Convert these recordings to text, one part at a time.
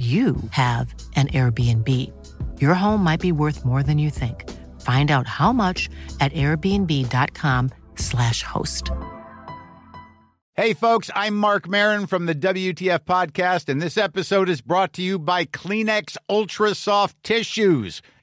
you have an Airbnb. Your home might be worth more than you think. Find out how much at airbnb.com/slash host. Hey, folks, I'm Mark Marin from the WTF Podcast, and this episode is brought to you by Kleenex Ultra Soft Tissues,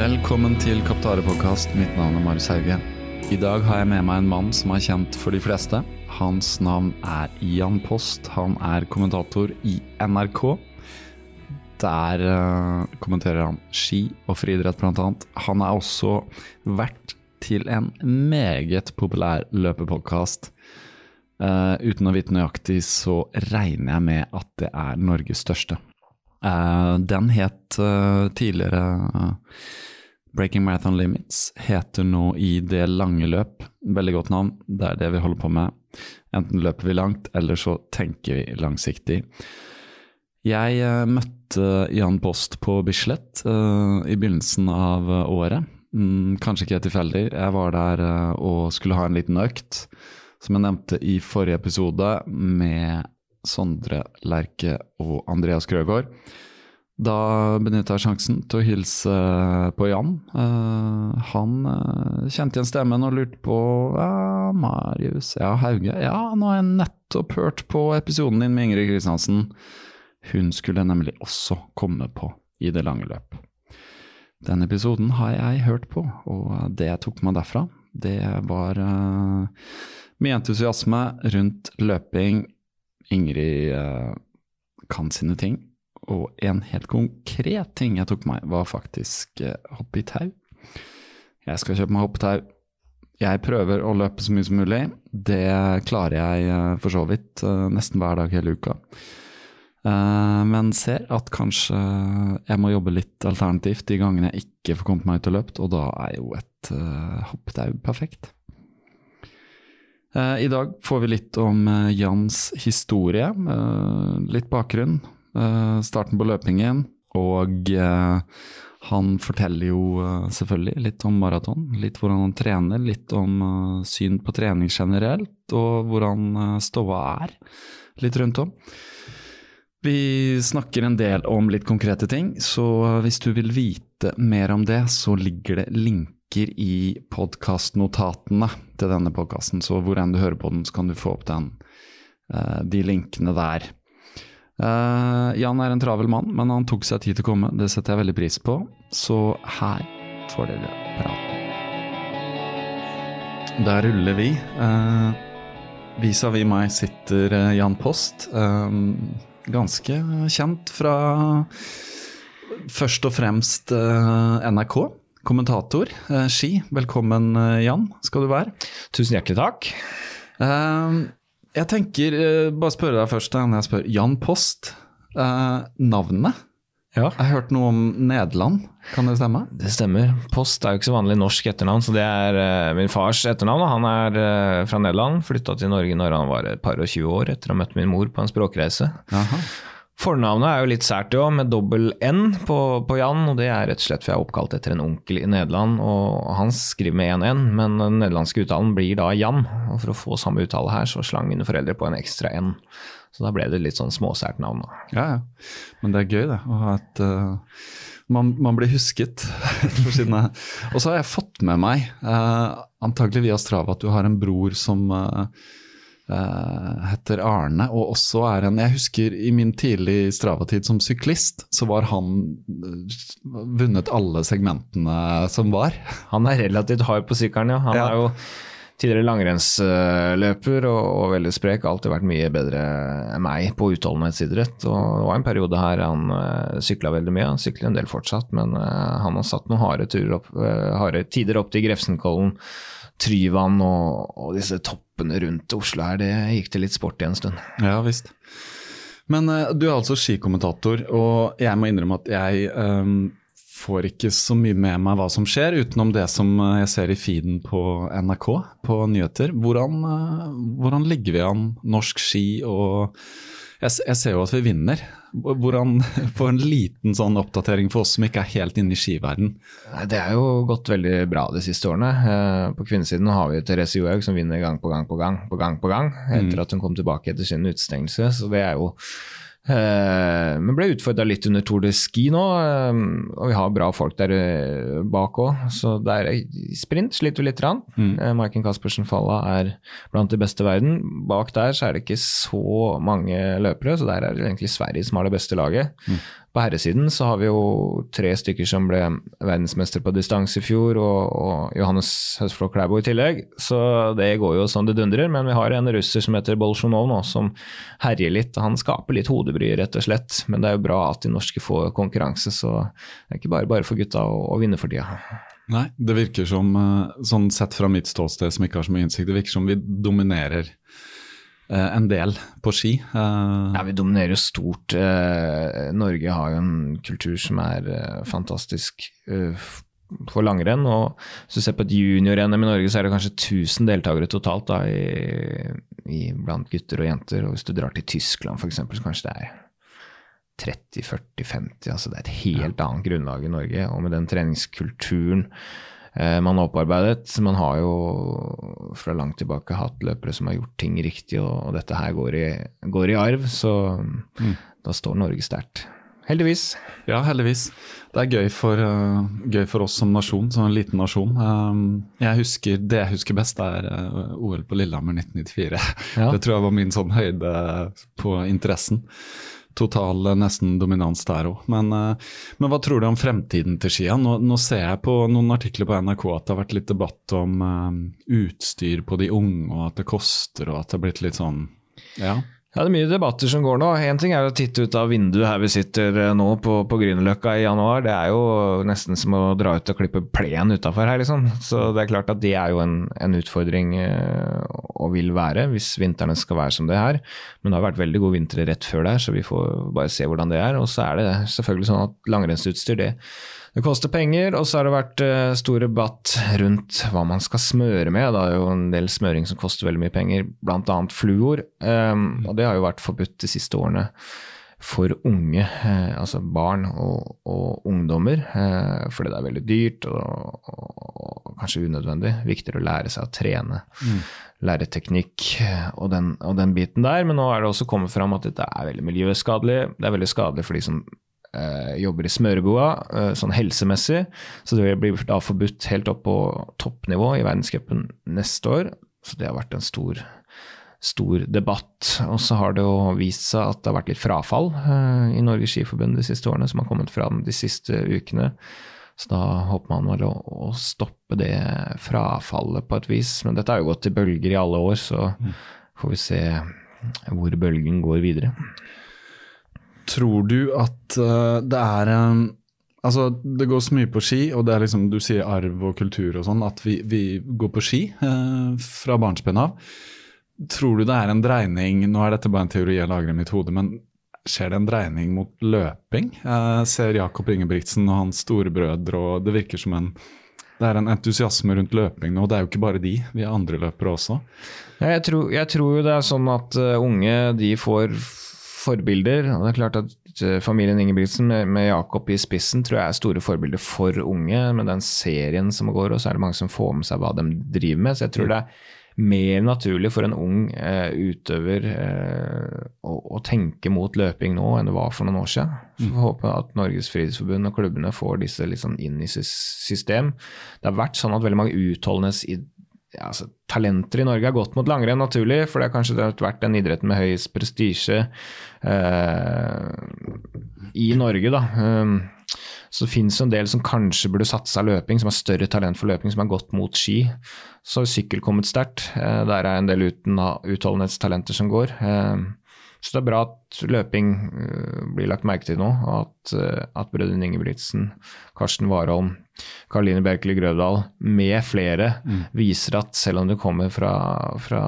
Velkommen til Kaptare-podkast. Mitt navn er Marius Hauge. I dag har jeg med meg en mann som er kjent for de fleste. Hans navn er Jan Post. Han er kommentator i NRK. Der uh, kommenterer han ski og friidrett, annet. Han er også vert til en meget populær løpepodkast. Uh, uten å vite nøyaktig, så regner jeg med at det er Norges største. Uh, den het uh, tidligere Breaking Marathon Limits, heter nå I det lange løp. Veldig godt navn, det er det vi holder på med. Enten løper vi langt, eller så tenker vi langsiktig. Jeg møtte Jan Post på Bislett i begynnelsen av året. Mm, kanskje ikke tilfeldig, jeg var der og skulle ha en liten økt, som jeg nevnte i forrige episode, med Sondre Lerche og Andreas Krøgaard. Da benytta jeg sjansen til å hilse på Jan. Uh, han uh, kjente igjen stemmen og lurte på Ja, Marius Ja, Hauge. Ja, nå har jeg nettopp hørt på episoden din med Ingrid Kristiansen. Hun skulle nemlig også komme på I det lange løp. Den episoden har jeg hørt på, og det jeg tok med derfra, det var uh, mye entusiasme rundt løping, Ingrid uh, kan sine ting. Og en helt konkret ting jeg tok meg, var faktisk uh, hoppe i tau. Jeg skal kjøpe meg hoppetau. Jeg prøver å løpe så mye som mulig. Det klarer jeg uh, for så vidt nesten hver dag hele uka. men ser at kanskje jeg må jobbe litt alternativt de gangene jeg ikke får kommet meg ut og løpt, og da er jo et hoppetau perfekt. I dag får vi litt om Jans historie, litt bakgrunn, starten på løpingen. Og han forteller jo selvfølgelig litt om maraton, litt hvordan han trener, litt om syn på trening generelt, og hvordan ståa er litt rundt om. Vi snakker en del om litt konkrete ting, så hvis du vil vite mer om det, så ligger det linker i podkastnotatene til denne podkasten. Så hvor enn du hører på den, så kan du få opp den, de linkene der. Jan er en travel mann, men han tok seg tid til å komme. Det setter jeg veldig pris på. Så her får dere praten. Der ruller vi. Vis-à-vis meg sitter Jan Post. Ganske kjent fra først og fremst NRK kommentator, eh, ski. Velkommen, eh, Jan, skal du være. Tusen hjertelig takk. Eh, jeg tenker, bare spørre deg først, når jeg spør Jan Post. navnet, Ja. Jeg har hørt noe om Nederland, kan det stemme? Det stemmer. Post er jo ikke så vanlig norsk etternavn, så det er uh, min fars etternavn. Han er uh, fra Nederland, flytta til Norge når han var et par og tjue år etter å ha møtt min mor på en språkreise. Jaha. Fornavnet er jo litt sært, jo, med dobbel N på, på, Jan. og Det er rett og slett for jeg er oppkalt etter en onkel i Nederland. og Han skriver med én N, men den nederlandske uttalen blir da Jan. og For å få samme uttale her, så slang mine foreldre på en ekstra N. Så da ble det litt sånn småsært navn. Da. Ja, ja. Men det er gøy, det. Å ha et uh, man, man, blir husket for sine Og så har jeg fått med meg, uh, antagelig via Strava, at du har en bror som Uh, heter Arne, og også er en Jeg husker i min tidlig Strava-tid som syklist, så var han uh, vunnet alle segmentene som var. Han er relativt hard på sykkelen, ja. Han ja. er jo tidligere langrennsløper og, og, veldig sprek. Alltid vært mye bedre enn meg på utholdenhetsidrett. Og det var en periode her han uh, sykla veldig mye. Han sykler en del fortsatt, men uh, han har satt noen harde, opp, uh, harde tider opp til Grefsenkollen Tryvann og, og, disse toppene rundt Oslo her, det gikk til litt sport i en stund. Ja visst. Men uh, du er altså skikommentator, og jeg må innrømme at jeg um, får ikke så mye med meg hva som skjer, utenom det som eh, jeg ser i feeden på NRK på nyheter. Hvordan, uh, hvordan ligger vi an norsk ski og jeg, jeg, ser jo at vi vinner. Hvordan Få en liten sånn oppdatering for oss som ikke er helt inne i skiverden. Det er jo gått veldig bra de siste årene. Eh, på kvinnesiden har vi Therese Johaug som vinner gang på gang på gang på gang på gang etter mm. at hun kom tilbake etter sin utestengelse. Så det er jo men ble utfordra litt under Tour de Ski nå, eh, og vi har bra folk der eh, bak òg. Så der sprint sliter vi litt. Mm. Maiken Caspersen Falla er blant de beste i verden. Bak der så er det ikke så mange løpere, så der er det egentlig Sverige som har det beste laget. Mm. På herresiden så har vi jo tre stykker som ble verdensmester på distanse i fjor, og, og Johannes Høsflå Klæbo i tillegg. Så det går jo sånn det dundrer. Men vi har en russer som heter Bolsjunov nå, som herjer litt. Han skaper litt hodebry, rett og slett. Men det er jo bra at de norske får konkurranse, så det er ikke bare bare for gutta å, å vinne for tida. Nei, det virker som, eh, sånn sett fra mitt ståsted som ikke har så mye innsikt, det virker som vi dominerer en del på ski. Eh, ja, vi dominerer jo stort. Eh, Norge har jo en kultur som er fantastisk for langrenn. og Hvis du ser på et junior-NM i Norge, så er det kanskje 1000 deltakere totalt da, i, i, blant gutter og jenter. og Hvis du drar til Tyskland f.eks., så kanskje det er 30-40-50. altså Det er et helt annet grunnlag i Norge. Og med den treningskulturen Eh, man har opparbeidet. Man har jo fra langt tilbake hatt løpere som har gjort ting riktig, og, dette her går i, går i arv. Så mm. da står Norge sterkt. Heldigvis. Ja, heldigvis. Det er gøy for, uh, gøy for, oss som nasjon, som en liten nasjon. Um, jeg husker, det jeg husker best, er OL på Lillehammer 1994. Ja. Det tror jeg var min sånn høyde på interessen total nesten dominans der òg. Men, eh, men, hva tror du om fremtiden til skia? Nå, nå, ser jeg på noen artikler på NRK at det har vært litt debatt om um, utstyr på de unge, og at det koster, og at det har blitt litt sånn ja. Ja, Det er mye debatter som går nå. Én ting er å titte ut av vinduet her vi sitter eh, nå på, på Grünerløkka i januar. Det er jo nesten som å dra ut og klippe plen utafor her, liksom. Så det er klart at det er jo en, en utfordring eh, og vil være, hvis vintrene skal være som det er. Men det har vært veldig gode vintre rett før der, så vi får bare se hvordan det er. Og så er det selvfølgelig sånn at langrennsutstyr, det det koster penger, og så har det vært uh, stor debatt rundt hva man skal smøre med. Det er jo en del smøring som koster veldig mye penger, bl.a. fluor. Um, og det har jo vært forbudt de siste årene for unge, uh, altså barn og, og ungdommer, uh, fordi det er veldig dyrt og, og, og, kanskje unødvendig. Viktigere å lære seg å trene. Mm. Lære teknikk og den, og den biten der. Men nå er det også kommet fram at dette er veldig miljøskadelig. Det er veldig skadelig for de som eh, jobber i smøreboa, eh, sånn helsemessig. Så det blir da forbudt helt opp på toppnivå i verdenscupen neste år. Så det har vært en stor, stor debatt. Og så har det jo vist seg at det har vært litt frafall eh, i Norges Skiforbund de siste årene, som har kommet fram de siste ukene. Så da håper man vel å, å, stoppe det frafallet på et vis. Men dette har jo gått i bølger i alle år, så mm. får vi se hvor bølgen går videre. Tror du at uh, det er um, Altså, det går så mye på ski, og det er liksom, du sier arv og kultur og sånn, at vi, vi, går på ski uh, fra barnsben av. Tror du det er en dreining Nå er dette bare en teori jeg lager i mitt hode, men skjer det en dreining mot løping? Jeg ser Jakob Ingebrigtsen og hans storebrødre, og det virker som en det er en entusiasme rundt løping nå. Det er jo ikke bare de, vi er andre løpere også. Jeg tror, jeg tror jo det er sånn at uh, unge de får forbilder. og det er klart at uh, Familien Ingebrigtsen med, med, Jakob i spissen tror jeg er store forbilder for unge. Med den serien som går, og så er det mange som får med seg hva de driver med. Så jeg tror mm. det er mer naturlig for en ung eh, utøver eh, å, å, tenke mot løping nå enn det var for noen år siden. Så vi håpe at Norges Friidrettsforbund og klubbene får disse liksom inn i system. Det har vært sånn at veldig mange utholdenhets ja, altså, talenter i Norge har gått mot langrenn, naturlig, for det har kanskje vært den idretten med høyest prestisje eh, i Norge, da. Um, så det finnes en del som kanskje burde satsa løping, som har større talent for løping, som har gått mot ski. Så har sykkel kommet sterkt. Eh, der er en del uten utholdenhetstalenter som går. Eh, så det er bra at løping eh, blir lagt merke til nå, og at, at brødrene Ingebrigtsen, Karsten Warholm, Karoline Bjerkeli Grøvdal med flere mm. viser at selv om du kommer fra, fra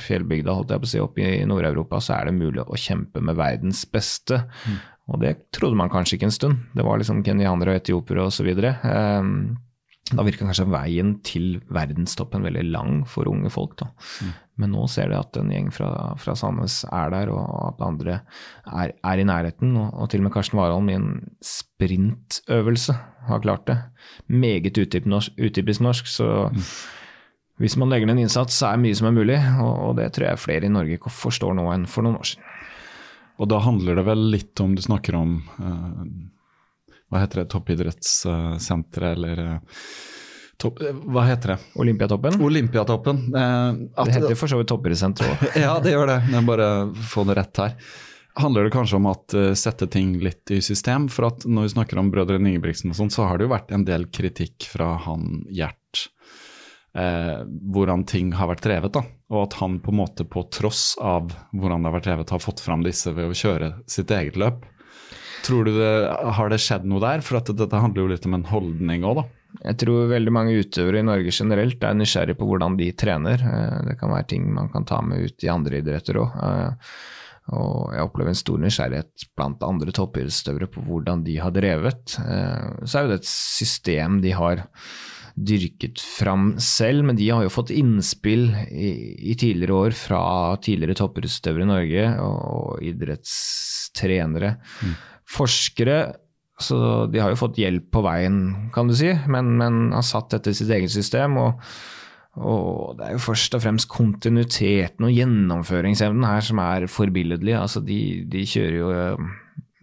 fjellbygda holdt jeg på å si, opp i Nord-Europa, så er det mulig å kjempe med verdens beste. Mm. Og det trodde man kanskje ikke en stund. Det var liksom kenyanere og etiopiere osv. Um, da virka kanskje veien til verdenstoppen veldig lang for unge folk. da. Mm. Men nå ser de at en gjeng fra, fra Sandnes er der, og at andre er, er i nærheten. Og, og, til og med Karsten Warholm i en sprintøvelse har klart det. Meget utypisk norsk, så mm. hvis man legger ned en innsats, så er mye som er mulig. Og, og det tror jeg flere i Norge forstår nå enn for noen år siden. Og da handler det vel litt om Du snakker om uh, Hva heter det, toppidrettssenteret, eller uh, topp, uh, Hva heter det? Olympiatoppen? Olympiatoppen. det heter for så vidt toppidrettssenteret òg. ja, det gjør det. Men bare få det rett her. Handler det kanskje om at sette ting litt i system? For at når vi snakker om brødrene Ingebrigtsen og sånn, så har det jo vært en del kritikk fra han Gjert eh, hvordan ting har vært drevet. da, Og at han på en måte på tross av hvordan det har vært drevet, har fått fram disse ved å kjøre sitt eget løp. Tror du det, Har det skjedd noe der? For at dette handler jo litt om en holdning òg, da. Jeg tror veldig mange utøvere i Norge generelt er nysgjerrig på hvordan de trener. Eh, det kan være ting man kan ta med ut i andre idretter òg. Eh, og jeg opplever en stor nysgjerrighet blant andre toppidrettsutøvere på hvordan de har drevet. Eh, så er jo det et system de har dyrket fram selv, men de har jo fått innspill i, i tidligere år fra tidligere toppidrettsutøvere i Norge og idrettstrenere. Mm. Forskere så de har jo fått hjelp på veien, kan du si, men, men har satt dette i sitt eget system. og og det er jo først og fremst kontinuiteten og gjennomføringsevnen her som er forbilledlig. Altså de, de kjører jo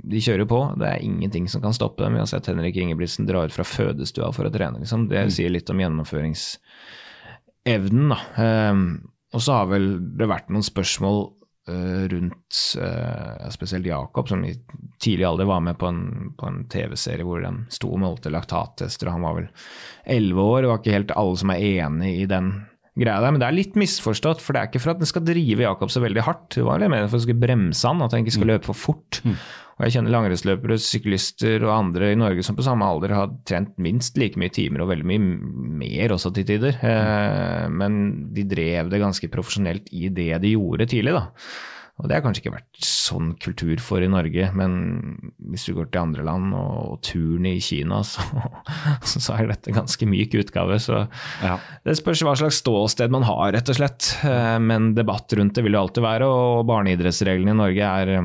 de kjører på. Det er ingenting som kan stoppe dem. Vi har sett Henrik Ingebrigtsen dra ut fra fødestua for å trene. Liksom. Det mm. sier litt om gjennomføringsevnen. Da. Um, og så har vel det vært noen spørsmål rundt uh, spesielt Jakob, som i tidlig alder var med på en, en TV-serie hvor han sto og målte laktattester. Han var vel elleve år. Det var ikke helt alle som er enig i den greia der, men det er litt misforstått. For det er ikke for at den skal drive Jakob så veldig hardt. Det var litt mer for at den skulle bremse han, at han ikke skal mm. løpe for fort. Mm. Og jeg kjenner langrennsløpere, syklister og andre i Norge som på samme alder har trent minst like mye timer og veldig mye mer også til tider. Eh, men de drev det ganske profesjonelt i det de gjorde tidlig, da. Og det har kanskje ikke vært sånn kultur for i Norge, men hvis du går til andre land og, og turn i Kina, så, så, er dette ganske myk utgave. Så ja. det spørs hva slags ståsted man har, rett og slett. Eh, men debatt rundt det vil det alltid være, og barneidrettsreglene i Norge er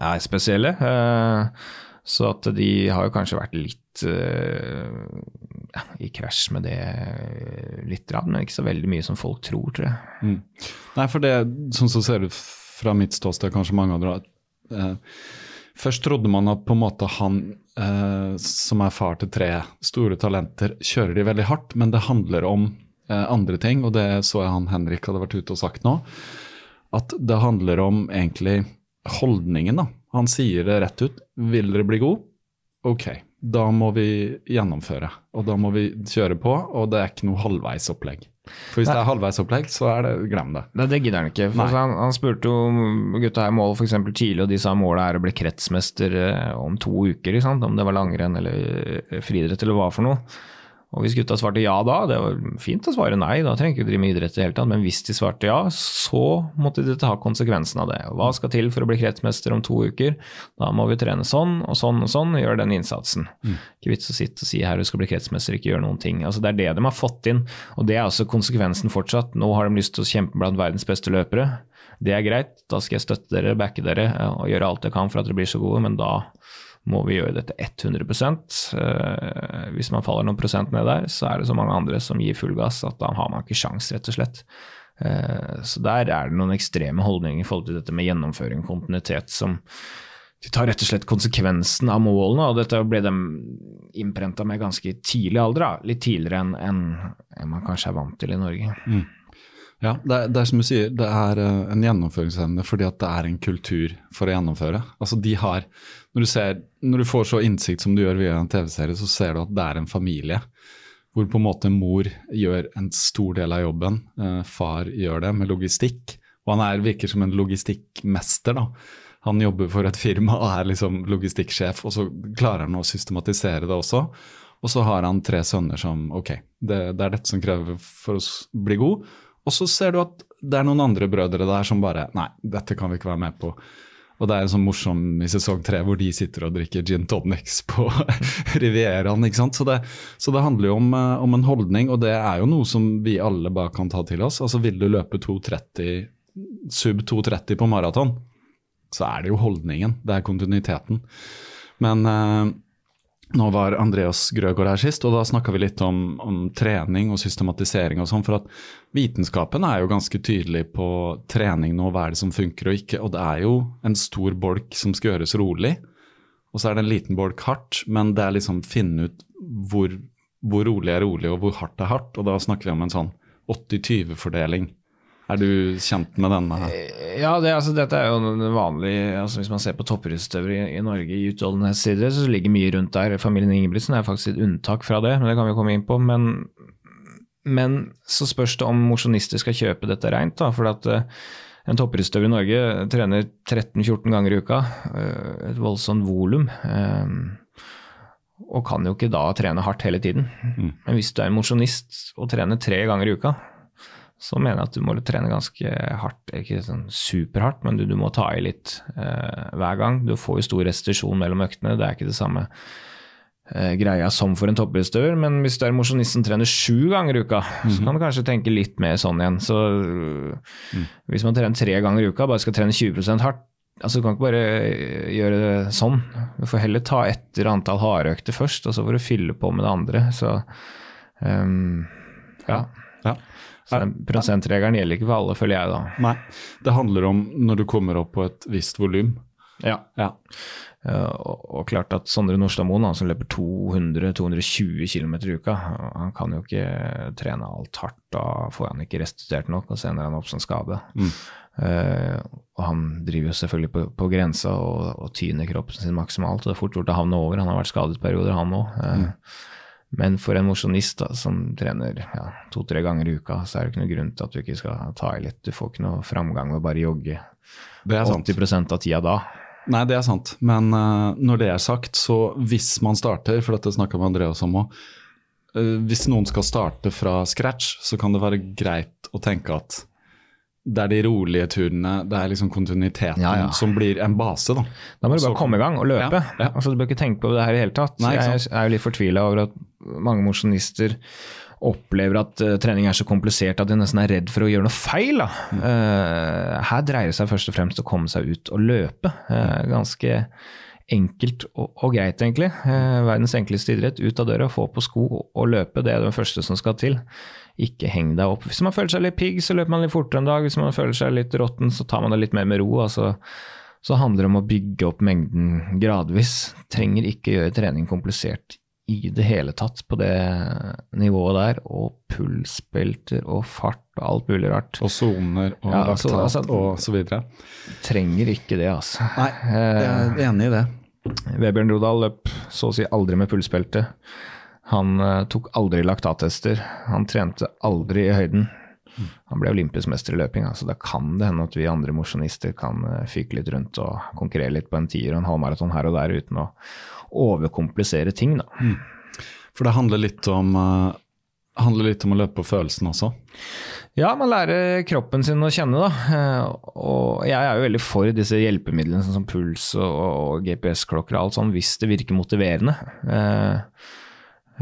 er spesielle. Eh, så at de har jo kanskje vært litt eh, ja, i krasj med det litt, men ikke så veldig mye som folk tror, tror jeg. Mm. Nei, for det, sånn som ser ut fra mitt ståsted, kanskje mange andre eh, Først trodde man at på en måte han som er far til tre store talenter, kjører de veldig hardt, men det handler om andre ting, og det så jeg han Henrik hadde vært ute og sagt nå. At det handler om egentlig holdningen, da. Han sier det rett ut. Vil dere bli gode? Ok, da må vi gjennomføre. Og da må vi kjøre på, og det er ikke noe halvveisopplegg. For hvis Nei. det er halvveisopplegg, så er det glem det. Det, det gidder han ikke. Han, han, spurte jo gutta her mål f.eks. tidlig, og de sa målet er å bli kretsmester eh, om to uker. Om det var langrenn eller friidrett eller hva for noe. Og hvis gutta svarte ja da, det var fint å svare nei, da trenger ikke drive med idrett i det hele tatt, men hvis de svarte ja, så måtte de ta konsekvensen av det. Hva skal til for å bli kretsmester om to uker? Da må vi trene sånn og sånn og sånn, gjøre den innsatsen. Mm. Ikke vits å sitte og si her du skal bli kretsmester, ikke gjøre noen ting. Altså Det er det de har fått inn, og det er altså konsekvensen fortsatt. Nå har de lyst til å kjempe blant verdens beste løpere. Det er greit, da skal jeg støtte dere, backe dere og gjøre alt jeg kan for at dere blir så gode, men da må vi gjøre dette 100 uh, Hvis man faller noen prosent ned der, så er det så mange andre som gir full gass at da har man ikke sjans, rett og slett. Uh, så der er det noen ekstreme holdninger i forhold til dette med gjennomføring og kontinuitet som de tar rett og slett konsekvensen av målene, og dette ble de innprenta med ganske tidlig alder. Litt tidligere enn en, en man kanskje er vant til i Norge. Mm. Ja, det er, det er, som du sier, det er eh, en gjennomføringsevne fordi at det er en kultur for å gjennomføre. Altså de har, når du, ser, når du får så innsikt som du gjør via en TV-serie, så ser du at det er en familie. Hvor på en måte mor gjør en stor del av jobben, eh, far gjør det med logistikk. Og han er, virker som en logistikkmester. da. Han jobber for et firma og er liksom logistikksjef, og så klarer han å systematisere det også. Og så har han tre sønner som ok, det, det er dette som krever for å bli god. Og så ser du at det er noen andre brødre der som bare Nei, dette kan vi ikke være med på. Og det er en sånn morsom i sesong tre hvor de sitter og drikker gin tonics på Rivieraen. ikke sant? Så det, så det handler jo om, eh, om, en holdning, og det er jo noe som vi alle bare kan ta til oss. Altså Vil du løpe 2.30, sub 2.30 på maraton, så er det jo holdningen. Det er kontinuiteten. Men eh, nå var Andreas Grøgaard her sist, og da snakka vi litt om, om, trening og systematisering og sånn. For at vitenskapen er jo ganske tydelig på trening nå, hva er det som funker og ikke. Og det er jo en stor bolk som skal gjøres rolig, og så er det en liten bolk hardt. Men det er liksom finne ut hvor, hvor rolig er rolig, og hvor hardt er hardt. Og da snakker vi om en sånn 80-20-fordeling. Er du kjent med denne? Eh, ja, det, altså, dette er jo vanlig altså, Hvis man ser på toppidrettsutøvere i, i, Norge i utholdenhetsidrett, så ligger mye rundt der. Familien Ingebrigtsen er faktisk et unntak fra det, men det kan vi komme inn på. Men, men så spørs det om mosjonister skal kjøpe dette reint. Da, for at uh, en toppidrettsutøver i Norge trener 13-14 ganger i uka. Uh, et voldsomt volum. Og kan jo ikke da trene hardt hele tiden. Mm. Men hvis du er mosjonist og trener tre ganger i uka, så mener jeg at du må trene ganske hardt. Ikke sånn superhardt, men du, du må ta i litt eh, hver gang. Du får jo stor restitusjon mellom øktene. Det er ikke det samme eh, greia som for en toppidrettsutøver. Men hvis du er mosjonist som trener sju ganger i uka, mm -hmm. så mhm. kan du kanskje tenke litt mer sånn igjen. Så mm. hvis man trener tre ganger i uka, bare skal trene 20 hardt, Altså, du kan ikke bare eh, gjøre det sånn. Du får heller ta etter antall hardøkter først, og så får du fylle på med det andre. Så um, ja. ja. Så prosentregelen gjelder ikke for alle, føler jeg da. Nei, det handler om når du kommer opp på et visst volum. Ja. ja. Uh, og, og, klart at Sondre Nordstadmoen, som løper 200-220 km i uka, han kan jo ikke trene alt hardt. Da får han ikke restituert nok, og så ender han opp som skade. Mm. Uh, og han driver jo selvfølgelig på, på grensa og, og, tyner kroppen sin maksimalt. og Det er fort gjort å havne over. Han har vært skadet perioder, han òg. Uh, mm. Men for en mosjonist som trener ja, to-tre ganger i uka, så er det ikke noe grunn til at du ikke skal ta i litt. Du får ikke noe framgang ved bare jogge 80% av tida da. Nei, det er sant. Men uh, når det er sagt, så hvis man starter, for dette snakka med Andreas om òg, uh, eh, hvis noen skal starte fra scratch, så kan det være greit å tenke at det er de rolige turene, det er liksom kontinuiteten ja, ja. som blir en base. Da Da må du bare så, komme i gang og løpe. Ja, altså, du bør ikke tenke på det her i hele tatt. Nei, jeg er jo litt fortvila over at mange mosjonister opplever at uh, trening er så komplisert at de nesten er redd for å gjøre noe feil. Mm. Uh, her dreier det seg først og fremst å komme seg ut og løpe. Uh, ganske enkelt og, og greit, egentlig. verdens enkleste idrett. Ut av døra, få på sko og løpe. Det er det første som skal til. Ikke heng deg opp. Hvis man føler seg litt pigg, så løper man litt fortere en dag. Hvis man føler seg litt råtten, så tar man det litt mer med ro. altså så handler det om å bygge opp mengden gradvis. Trenger ikke gjøre trening komplisert i det hele tatt på det nivået der. Og pulsbelter og fart og alt mulig rart. Og soner og ja, laktat altså, og så videre. Trenger ikke det, altså. Nei, jeg er enig i det. Vebjørn Rodal løp så å si aldri med pulsbelte. Han uh, tok aldri laktattester. Han trente aldri i høyden. Han ble olympisk mester i løping, så altså. da kan det hende at vi andre mosjonister kan uh, fyke litt rundt og konkurrere litt på en tier og en halvmaraton her og der uten å overkomplisere ting, da. Mm. For det handler litt om, uh, handler litt om å løpe på følelsen også? Ja, man lærer kroppen sin å kjenne, da. Eh, og jeg er jo veldig for disse hjelpemidlene sånn som puls og, GPS-klokker og alt sånn, hvis det virker motiverende. Eh,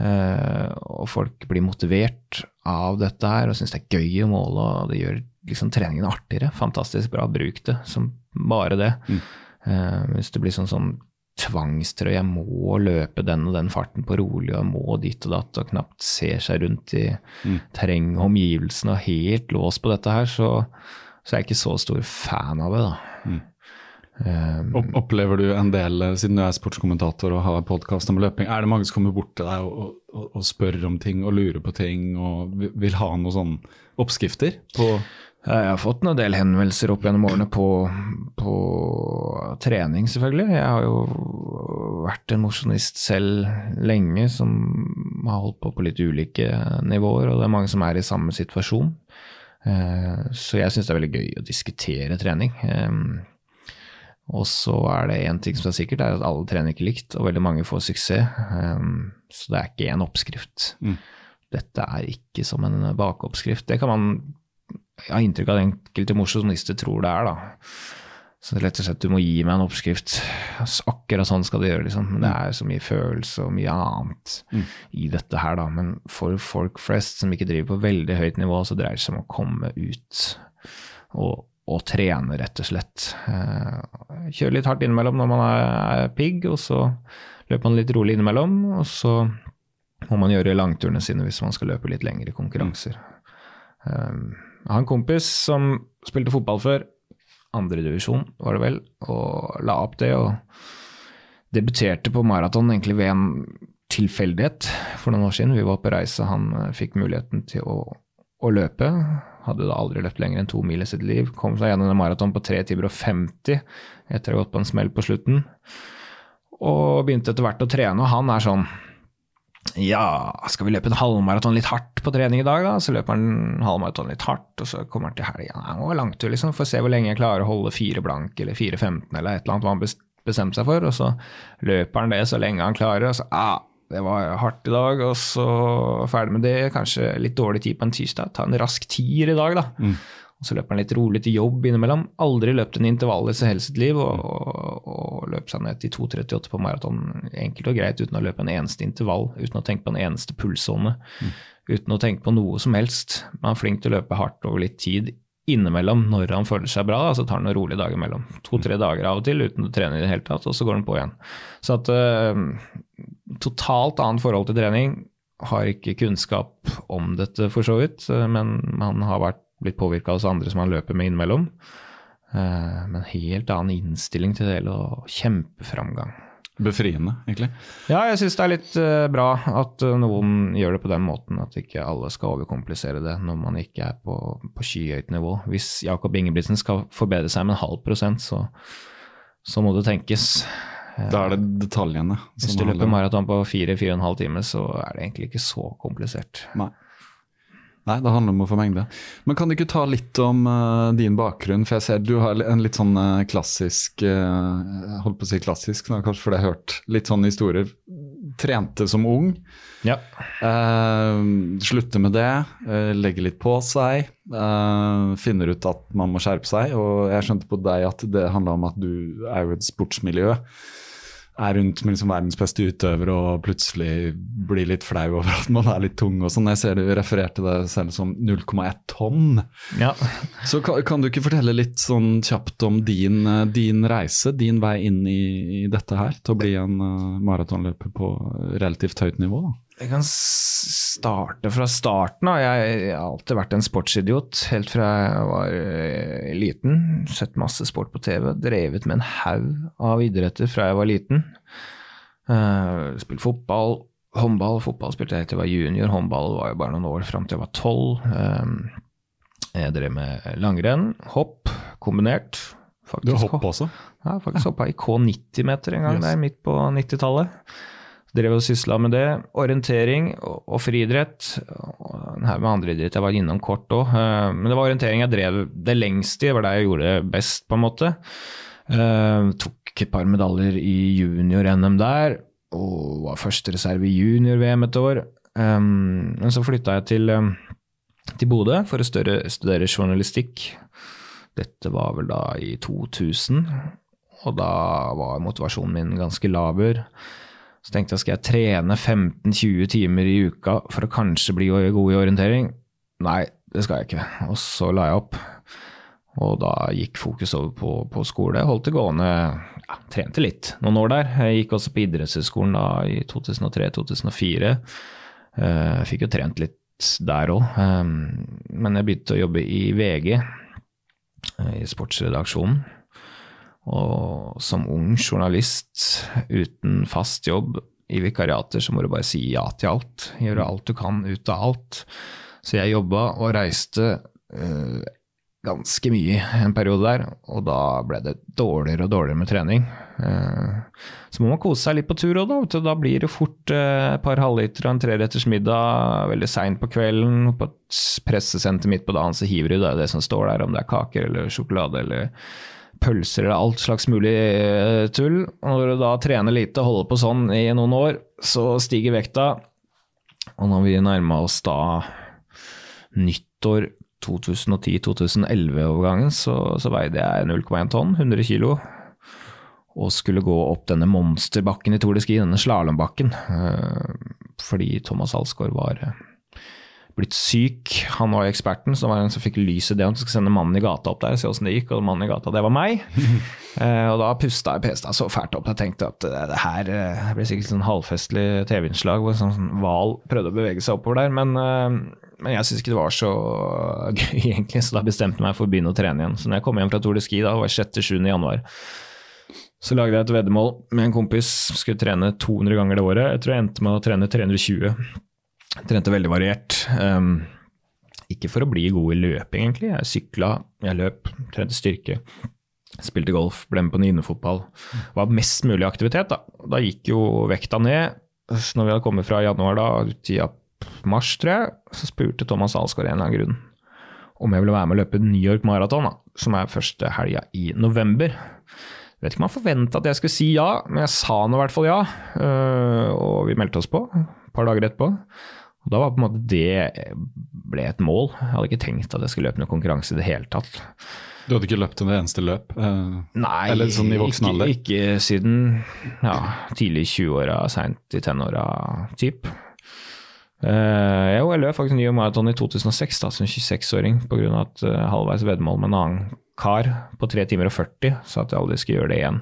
eh, og folk blir motivert av dette her og syns det er gøy å måle, og det gjør liksom treningen artigere. Fantastisk bra, bruk det som bare det. Mm. Eh, hvis det blir sånn, sånn tvangstrøye. Jeg må løpe den og den farten på rolig, og jeg må dit og datt, og knapt ser seg rundt i mm. terreng og omgivelsene og helt låst på dette her, så, så er jeg ikke så stor fan av det, da. Mm. Um, Opplever du en del, siden du er sportskommentator og har podkast om løping, er det mange som kommer bort til deg og, og, og, spør om ting og lurer på ting og vil ha noen sånne oppskrifter på jeg har fått en del henvendelser opp gjennom årene på, på, trening, selvfølgelig. Jeg har jo vært en mosjonist selv lenge, som har holdt på på litt ulike nivåer, og det er mange som er i samme situasjon. Eh, så jeg syns det er veldig gøy å diskutere trening. Eh, og så er det én ting som er sikkert, det er at alle trener ikke likt, og veldig mange får suksess. Eh, så det er ikke én oppskrift. Mm. Dette er ikke som en bakeoppskrift. Det kan man jeg har inntrykk av at enkelte mosjonister tror det er, da. Så det er rett og slett du må gi meg en oppskrift. Akkurat sånn skal du gjøre, liksom. Men det er så mye følelse og mye annet mm. i dette her, da. Men for folk flest som ikke driver på veldig høyt nivå, så dreier det seg om å komme ut og, og trene, rett og slett. Eh, kjøre litt hardt innimellom når man er pigg, og så løper man litt rolig innimellom. Og så må man gjøre langturene sine hvis man skal løpe litt lengre konkurranser. Mm. Um, jeg har en kompis som spilte fotball før, andredivisjon var det vel, og la opp det. og Debuterte på maraton egentlig ved en tilfeldighet for noen år siden. Vi var på reise, han eh, fikk muligheten til å, å løpe. Hadde da aldri løpt lenger enn to mil i sitt liv. Kom seg gjennom en maraton på 3 timer og 50 etter å ha gått på en smell på slutten. Og begynte etter hvert å trene, og han er sånn ja, skal vi løpe en halvmaraton litt hardt på trening i dag, da? Så løper han halvmaraton litt hardt, og så kommer han til helga. Ja, det var langtur, liksom. Får se hvor lenge jeg klarer å holde fire blank eller fire 15 eller et eller annet hva han bestemte seg for. Og så løper han det så lenge han klarer, og så ah, det var hardt i dag, og så ferdig med det. Kanskje litt dårlig tid på en tirsdag. Ta en rask tier i dag, da. Mm. Og så løper han litt rolig til jobb innimellom. Aldri løpt en intervall i hele sitt liv, og, og, og løp seg ned til 2,38 på maraton enkelt og greit uten å løpe en eneste intervall, uten å tenke på en eneste pulssone, mm. uten å tenke på noe som helst. Man er flink til å løpe hardt over litt tid innimellom når han føler seg bra. Da, så tar han noen rolige dager imellom. To-tre dager av og til uten å trene i det hele tatt, og så går han på igjen. Så at uh, Totalt annet forhold til trening. Har ikke kunnskap om dette, for så vidt, men han har vært blitt påvirka av oss andre som han løper med innimellom. Uh, men helt annen innstilling til det hele og kjempeframgang. Befriende, egentlig? Ja, jeg syns det er litt uh, bra at uh, noen gjør det på den måten. At ikke alle skal overkomplisere det når man ikke er på, på skyhøyt nivå. Hvis Jakob Ingebrigtsen skal forbedre seg med en halv prosent, så, så må det tenkes. Da er det detaljene. Hvis du løper maraton på fire-fire og en halv time, så er det egentlig ikke så komplisert. Nei. Nei, det handler om å få mengde. Men kan du ikke ta litt om uh, din bakgrunn? For jeg ser du har en litt sånn uh, klassisk uh, Holdt på å si klassisk, da, kanskje fordi jeg har hørt litt sånne historier. Trente som ung. Ja. slutte med det. legge litt på seg. finner ut at man må skjerpe seg. Og jeg skjønte på deg at det handla om at du er jo et sportsmiljø er rundt med liksom verdens beste utøver og plutselig blir litt flau over at man er litt tung og sånn. Jeg ser du refererte det selv som 0,1 tonn. Ja. Så kan, kan, du ikke fortelle litt sånn kjapt om din, din reise, din vei inn i, i, dette her, til å bli en uh, maratonløper på relativt høyt nivå? da? Jeg kan starte fra starten. Jeg, har alltid vært en sportsidiot helt fra jeg var eh, liten. Sett masse sport på TV. Drevet med en haug av idretter fra jeg var liten. Uh, spilt fotball, håndball. Fotball spilte jeg til jeg var junior. Håndball var jo bare noen år fram til jeg var tolv. Uh, jeg drev med langrenn, hopp, kombinert. Faktisk, du har hopp også? Ja, faktisk hoppa i K90-meter en gang yes. der midt på 90-tallet. Drev og sysla med det. Orientering og, friidrett. Haug med andre idrett jeg var innom kort òg. Eh, men det var orientering jeg drev det lengst i. Det var det jeg gjorde best, på en måte. Uh, tok et par medaljer i junior-NM der. og var førstereserve i junior-VM et år. Um, men så flytta jeg til, til Bodø for å større, studere journalistikk. Dette var vel da i 2000, og da var motivasjonen min ganske laber. Så tenkte jeg skal jeg trene 15-20 timer i uka for å kanskje bli god i orientering? Nei, det skal jeg ikke. Og så la jeg opp. Og da gikk fokus over på, på skole. Holdt det gående, ja, trente litt noen år der. Jeg gikk også på idrettshøyskolen da i 2003-2004. Uh, fikk jo trent litt der òg. Um, men jeg begynte å jobbe i VG, uh, i sportsredaksjonen. Og som ung journalist uten fast jobb i vikariater, så må du bare si ja til alt. Gjøre alt du kan ut av alt. Så jeg jobba og reiste uh, ganske mye en periode der, og da ble det dårligere og dårligere med trening. Eh, så må man kose seg litt på tur òg, da. Da blir det fort eh, et par halvliter og en treretters middag veldig seint på kvelden. På et pressesenter midt på dagen så hiver du det, det som står der, om det er kaker eller sjokolade eller pølser eller alt slags mulig eh, tull. Når du da trener lite holder på sånn i noen år, så stiger vekta. Og når vi nærma oss da nyttår 2010-2011-overgangen så, så, veide jeg 0,1 tonn, 100 kilo. Og skulle gå opp denne monsterbakken i Tour de Ski, denne slalåmbakken. Eh, fordi Thomas Alsgaard var eh, blitt syk. Han var jo eksperten, så det var en som fikk lys i det. Han skulle sende mannen i gata opp der og se åssen det gikk, og mannen i gata, det var meg. uh, og da pusta jeg pesta så fælt opp. Jeg tenkte at det, det her det ble sikkert sånn halvfestlig TV-innslag hvor en sånn hval prøvde å bevege seg oppover der. Men eh, men jeg syntes ikke det var så gøy, egentlig, så da bestemte jeg meg for å begynne å trene igjen. Så når jeg kom hjem fra Tour de Ski, da var 6.-7. januar, så lagde jeg et veddemål med en kompis. Skulle trene 200 ganger det året. Jeg tror jeg endte med å trene 320. Trente veldig variert. Um, ikke for å bli god i løping, egentlig. Jeg sykla, jeg løp, trente styrke. Spilte golf, ble med på ninefotball. Var mest mulig aktivitet, da. Da gikk jo vekta ned. Når vi hadde kommet fra januar da, i mars, tror jeg, så spurte Thomas Alsgaard en eller annen grunn om jeg ville være med å løpe New York Marathon, som er første helga i november. Jeg vet ikke om han forventa at jeg skulle si ja, men jeg sa nå i hvert fall ja. Øh, og vi meldte oss på et par dager etterpå. Og da var på en måte det ble et mål. Jeg hadde ikke tenkt at jeg skulle løpe noen konkurranse i det hele tatt. Du hadde ikke løpt en eneste løp? Eh, Nei, eller sånn i voksen alder? Ikke, ikke siden ja, tidlig i 20-åra, seint i tenåra, typ. Uh, jo, jeg løp faktisk New Marathon i 2006 da, som 26-åring pga. et uh, halvveis veddemål med en annen kar på 3 timer og 40 sa at jeg aldri skulle gjøre det igjen.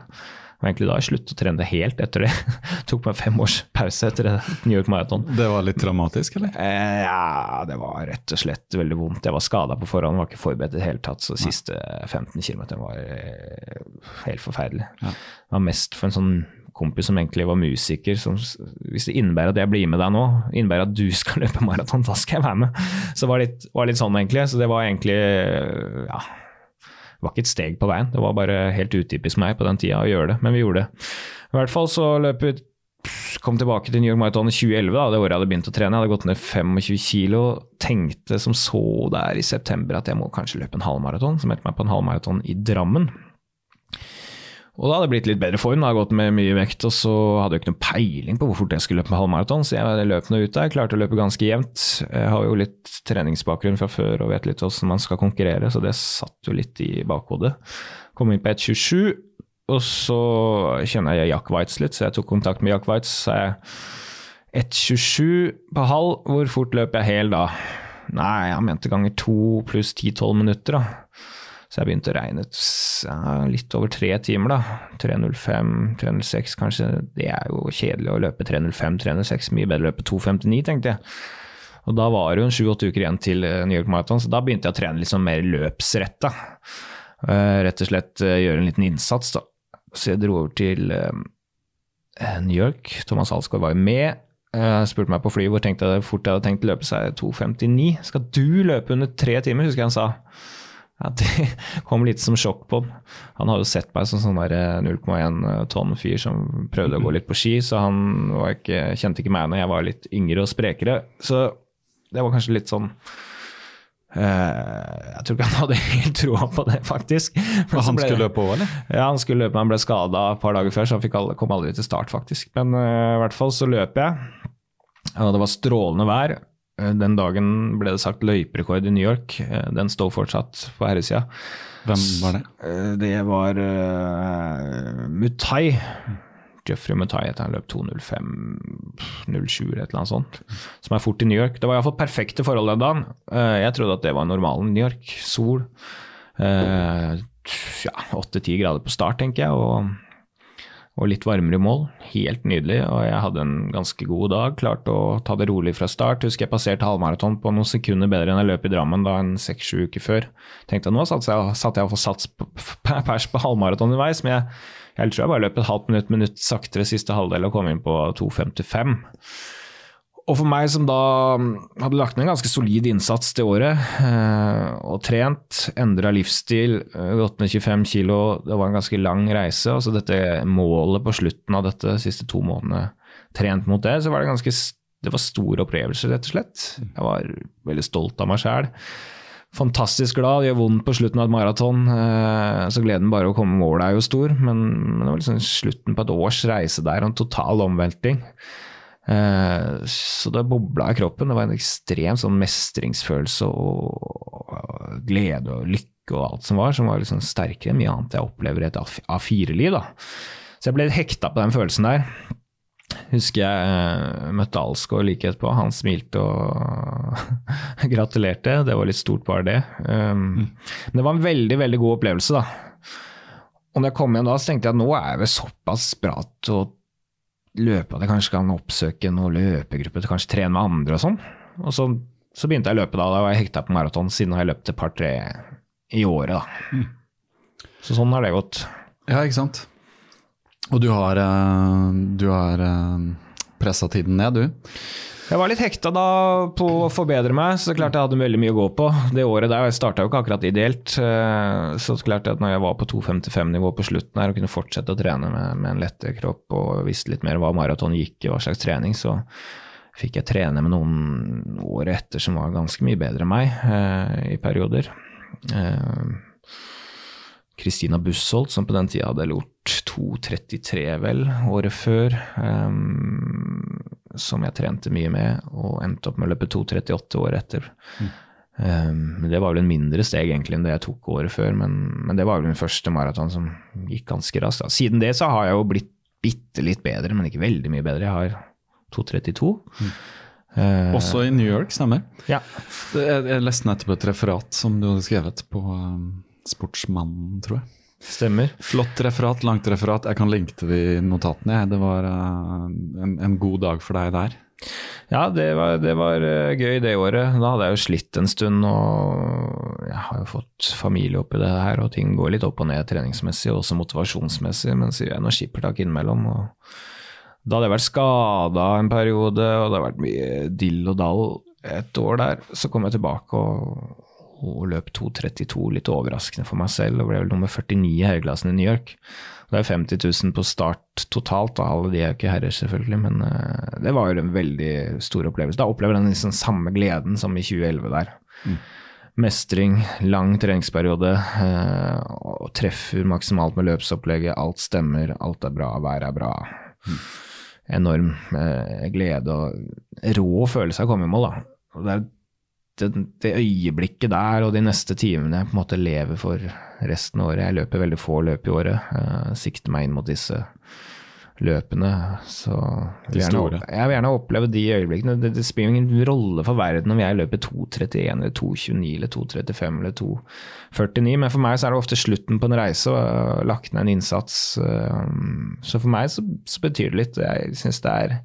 Og egentlig da jeg sluttet å trene det helt etter det. Tok meg fem års pause etter New York Marathon. Det var litt dramatisk, eller? Eh, ja, det var rett og slett veldig vondt. Jeg var skada på forhånd, var ikke forberedt i det hele tatt. Så de siste 15 km var helt forferdelig. Ja. Det var mest for en sånn kompis som egentlig var musiker, som hvis det innebærer at jeg blir med deg nå, innebærer at du skal løpe maraton, da skal jeg være med. Så det var litt, var litt sånn, egentlig. Så det var egentlig ja, det var ikke et steg på veien. Det var bare helt utypisk meg på den tida å gjøre det, men vi gjorde det. I hvert fall så løp vi Kom tilbake til New York Marathon i 2011, da, det året jeg hadde begynt å trene. Jeg hadde gått ned 25 kilo. Tenkte som så der i september at jeg må kanskje løpe en halvmaraton. Så meldte meg på en halvmaraton i Drammen. Og da hadde det blitt litt bedre form, da hadde gått med mye vekt, og så hadde jeg ikke noen peiling på hvor fort jeg skulle løpe med halvmaraton, så jeg løp nå ut der, klarte å løpe ganske jevnt. Jeg har jo litt treningsbakgrunn fra før og vet litt hvordan man skal konkurrere, så det satt jo litt i bakhodet. Kom inn på 1,27, og så kjenner jeg Jack Waitz litt, så jeg tok kontakt med Jack Waitz. Så jeg 1,27 på halv, hvor fort løper jeg hel da? Nei, han mente ganger to pluss 10-12 minutter, da. Så jeg begynte å regne litt over tre timer, da. 3.05, 3.06 kanskje. Det er jo kjedelig å løpe 3.05, 3.06. Mye bedre å løpe 2.59, tenkte jeg. Og da var det jo en sju-åtte uker igjen til eh, New York Marathon, så da begynte jeg å trene litt sånn mer løpsretta. Uh, rett og slett uh, gjøre en liten innsats, da. Så jeg dro over til New York. Thomas Alsgaard var jo med. Jeg spurte meg på flyet hvor fort jeg hadde tenkt å løpe seg 2,59. Skal du løpe under tre timer, husker jeg han sa. Ja, Det kom litt som sjokk på han. Han har jo sett meg som sånn 0,1 eh, eh, tonn fyr som prøvde å gå litt på ski, så han ikke, kjente ikke meg når jeg var litt yngre og sprekere. Så det var kanskje litt sånn eh, Jeg tror ikke han hadde helt troa på det, faktisk. Men han ble- skulle løpe òg, eller? Ja, han skulle løpe, men han ble skada et par dager før, så han aldri, kom aldri til start, faktisk. Men uh, i hvert fall så løp jeg, og det var strålende vær. Eh, Den dagen ble det sagt løyperekord i New York. Eh, Den står fortsatt på herresida. Hvem var det? Eh, Det var uh, Mutai. Jeffrey Mutai heter han, løp 2.05,07 eller et eller annet sånt. Som er fort i New York. Det var iallfall perfekte forhold den dagen. Jeg trodde at det var normalen i New York. Sol. Eh, Ja, åtte-ti grader på start, tenker jeg. og og litt varmere i mål. Helt nydelig. Og jeg hadde en ganske god dag. Klarte å ta det rolig fra start. Husker jeg passerte halvmaraton på noen sekunder bedre enn jeg løp i Drammen da en seks-sju uker før. Tenkte nå satte jeg, satt jeg iallfall sats pers på halvmaraton underveis, men jeg, jeg tror jeg bare løp et halvt minutt, minutt saktere siste halvdel og kom inn på 2.55. Og for meg som da hadde lagt ned en ganske solid innsats det året, eh, og trent, endra livsstil, eh, gått ned 25 kilo, det var en ganske lang reise. Altså dette målet på slutten av dette siste to månedene trent mot det, så var det ganske Det var store opplevelser, rett og slett. Jeg var veldig stolt av meg sjæl. Fantastisk glad, det gjør vondt på slutten av et maraton. eh, Så gleden bare å komme i mål er jo stor, men, men det var liksom slutten på et års reise der, og en total omvelting. Eh, Så det bobla i kroppen. Det var en ekstrem sånn mestringsfølelse og glede og lykke og alt som var, som var liksom sterkere enn mye annet jeg opplever i et A4-liv. Så jeg ble hekta på den følelsen der. Husker jeg eh, møtte Alsgaard like etterpå. Han smilte og gratulerte. Det var litt stort, bare det. Um, Men det var en veldig, veldig god opplevelse, da. Og når jeg kom hjem da, så tenkte jeg at nå er jeg vel såpass bra til å løpe at jeg kanskje kan oppsøke noen løpegruppe kanskje trene med andre og sånn. Og så, så begynte jeg å løpe da. Da var jeg hekta på maraton, siden har jeg løpt et par-tre i året, da. Så sånn har det gått. Ja, ikke sant. Og du har, eh, du har pressa tiden ned, du. Jeg var litt hekta da på å forbedre meg, så det klart jeg hadde veldig mye å gå på. Det året der, jeg starta jo ikke akkurat ideelt, eh, så det klart at når jeg var på 2.55-nivå på slutten her og kunne fortsette å trene med, med en lettere kropp og visste litt mer hva maraton gikk i, hva slags trening, så fikk jeg trene med noen året etter som var ganske mye bedre enn meg eh, i perioder. Eh, Kristina Bussholt, som på den tida hadde gjort 2.33 vel, året før, Um, som jeg trente mye med, og endte opp med å løpe 2.38 året etter. Mm. Um, det var vel en mindre steg egentlig enn det jeg tok året før, men, men det var vel min første maraton som gikk ganske raskt. Da. Siden det så har jeg jo blitt bitte litt bedre, men ikke veldig mye bedre. Jeg har 2.32. Eh, Også i New York, stemmer. ja. Jeg, jeg leste nettopp et referat som du hadde skrevet på um, Sportsmannen, tror jeg. Stemmer. Flott referat, langt referat. Jeg kan linke til de notatene. Det var uh, en, en god dag for deg der. Ja, det var, det var eh, gøy det året. Da hadde jeg jo slitt en stund, og jeg har jo fått familie oppi det her, og ting går litt opp og ned treningsmessig, og også motivasjonsmessig, men så gjør jeg noe skippertak innimellom. og Da hadde jeg vært skada en periode, og det har vært mye dill og dall et år der. Så kom jeg tilbake og, og løp 2.32, litt overraskende for meg selv, og ble vel nummer 49 i herreklassen i New York. Det er 50 000 på start totalt, da. alle de er jo ikke herrer, selvfølgelig, men uh, det var jo en veldig stor opplevelse. Da opplever den liksom samme gleden som i 2011 der. Mestring, lang treningsperiode, uh, og treffer maksimalt med løpsopplegget, alt stemmer, alt er bra, været er bra. Enorm uh, glede og rå følelse av å komme i mål, da. Og det er det, det øyeblikket der og de neste timene jeg på en måte lever for resten av året. Jeg løper veldig få løp i året. Uh, sikter meg inn mot disse løpene. Så jeg vil, gjerne, jeg vil gjerne oppleve de øyeblikkene. Det, det spiller ingen rolle for verden om jeg løper 2.31 eller 2.29 eller 2.35 eller 2.49, men for meg så er det ofte slutten på en reise og lagt ned en innsats. uh, Så for meg så, så betyr det litt. Jeg syns det er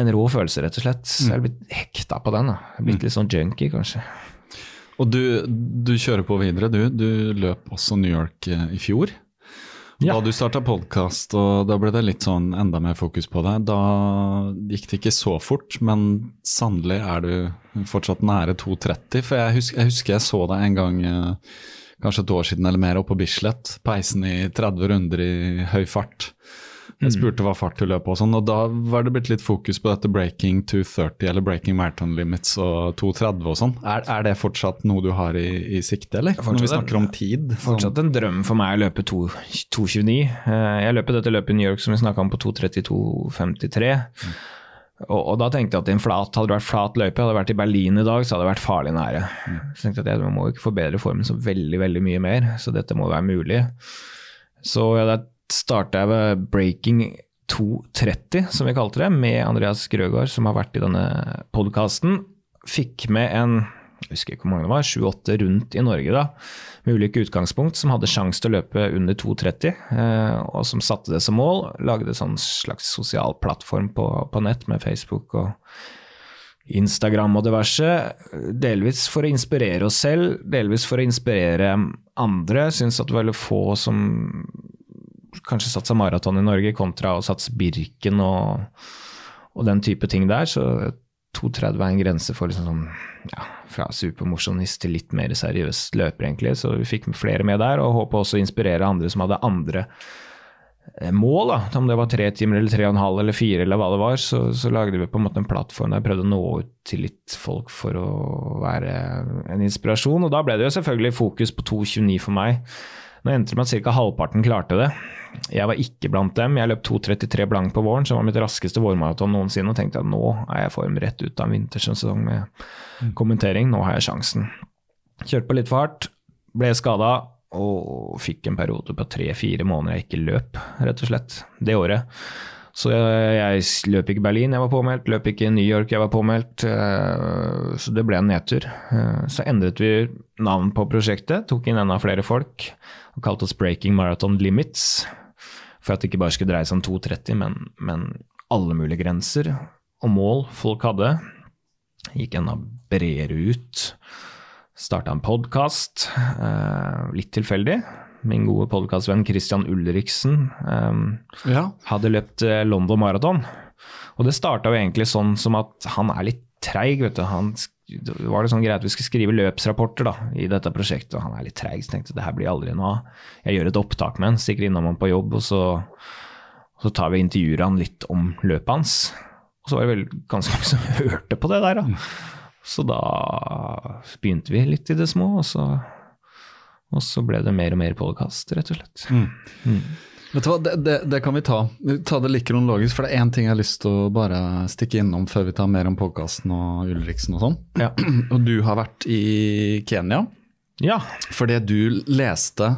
en rå følelse, rett og slett. Så jeg er blitt hekta på den. da. Jeg er blitt litt sånn junkie, kanskje. Og du, du kjører på videre, du. Du løp også New York eh, i fjor. Ja. Da du starta podkast, og da ble det litt sånn enda mer fokus på deg, Da gikk det ikke så fort, men sannelig er du fortsatt nære 2,30. For jeg husker, jeg husker jeg så deg en gang, eh, kanskje et år siden eller mer, oppe på Bislett. Peisen i 30 runder i høy fart. Jeg spurte hva fart du løp og sånn, og da var det blitt litt fokus på dette breaking 230 eller breaking marathon limits og 230 og sånn. Er, er, det fortsatt noe du har i, i sikte, eller? Fortsatt, Når vi snakker om tid? Sånn. Fortsatt en drøm for meg å løpe 2.29. Eh, jeg løper dette løpet i New York som vi snakka om på 2.32,53. Mm. Og, og, da tenkte jeg at en flat, hadde det vært flat løype, hadde jeg vært i Berlin i dag, så hadde det vært farlig nære. Mm. Så tenkte jeg at jeg må ikke forbedre formen så veldig veldig mye mer, så dette må være mulig. Så ja, da starta jeg ved breaking 230, som vi kalte det, med Andreas Grøgaard, som har vært i denne podkasten. Fikk med en jeg husker ikke hvor mange det var, sju-åtte rundt i Norge da, med ulike utgangspunkt, som hadde sjanse til å løpe under 2,30, eh, og som satte det som mål. Lagde en slags sosial plattform på, på, nett med Facebook og Instagram og diverse. Delvis for å inspirere oss selv, delvis for å inspirere andre. Syns at det var veldig få som kanskje satsa maraton i Norge, kontra å satse Birken og, og den type ting der. Så 2,30 er en grense for liksom sånn, ja, fra supermosjonist til litt mer seriøs løper, egentlig. Så vi fikk flere med der, og håper også å inspirere andre som hadde andre eh, mål. da, Om det var tre timer eller tre og en halv eller fire eller hva det var, så, så lagde vi på en måte en plattform der jeg prøvde å nå ut til litt folk for å være en inspirasjon. Og da ble det jo selvfølgelig fokus på 2,29 for meg. Nå endte det med at ca. halvparten klarte det. Jeg var ikke blant dem. Jeg løp 2.33 blank på våren, som var mitt raskeste vårmaraton noensinne. Og tenkte at nå er jeg i form rett ut av en vintersesong med mm. kommentering. Nå har jeg sjansen. Kjørte på litt for hardt, ble skada og fikk en periode på tre-fire måneder jeg ikke løp, rett og slett, det året. Så jeg, løp ikke Berlin, jeg var påmeldt. Løp ikke New York, jeg var påmeldt. Eh, så det ble en nedtur. Eh, så endret vi navn på prosjektet, tok inn enda flere folk og kalte oss Breaking Marathon Limits. For at det ikke bare skulle dreie seg om 2,30, men, men, alle mulige grenser og mål folk hadde. Gikk enda bredere ut. Starta en podkast, eh, litt tilfeldig. Min gode podkastvenn Christian Ulriksen eh, ja. hadde løpt eh, London Marathon. Og det starta jo egentlig sånn som at han er litt treig, vet du. Han var det sånn greit at vi skulle skrive løpsrapporter da, i dette prosjektet, og han er litt treig, så tenkte jeg det her blir aldri noe av. Jeg gjør et opptak med han, stikker innom han på jobb, og så, så tar vi intervjuer han litt om løpet hans. Og så var det vel ganske mange som hørte på det der, da. Så da begynte vi litt i det små, og så, og så ble det mer og mer podkast, rett og slett. Mm. Mm. Vet du hva, det, det, det, kan vi ta. Ta det litt kronologisk, for det er én ting jeg har lyst til å bare stikke innom før vi tar mer om podkasten og Ulriksen og sånn. Ja. Og du har vært i Kenya. Ja. For det du leste,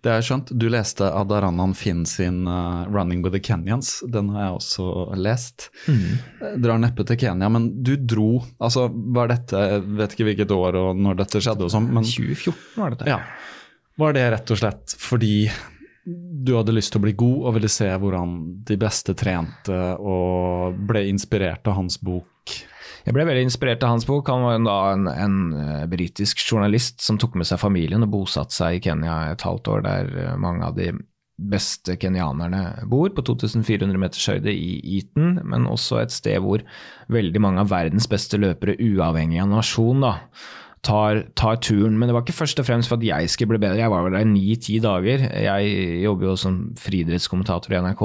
det har jeg skjønt, du leste Adaranan Finn sin uh, 'Running with the Kenyans'. Den har jeg også lest. Mm. Drar neppe til Kenya, men du dro Altså, var dette vet ikke hvilket år og når dette skjedde og sånn, men 2014 var det det. Ja. Var det rett og slett fordi du hadde lyst til å bli god og ville se hvordan de beste trente, og ble inspirert av hans bok? Jeg ble veldig inspirert av hans bok. Han var da en, en uh, britisk journalist som tok med seg familien og bosatte seg i Kenya et halvt år, der uh, mange av de beste kenyanerne bor, på 2400 meters høyde i Eton, men også et sted hvor veldig mange av verdens beste løpere, uavhengig av nasjon, da, tar, tar, turen. Men det var ikke først og fremst for at jeg skulle bli bedre. Jeg var vel der ni-ti dager. Jeg jobber jo som friidrettskommentator i NRK.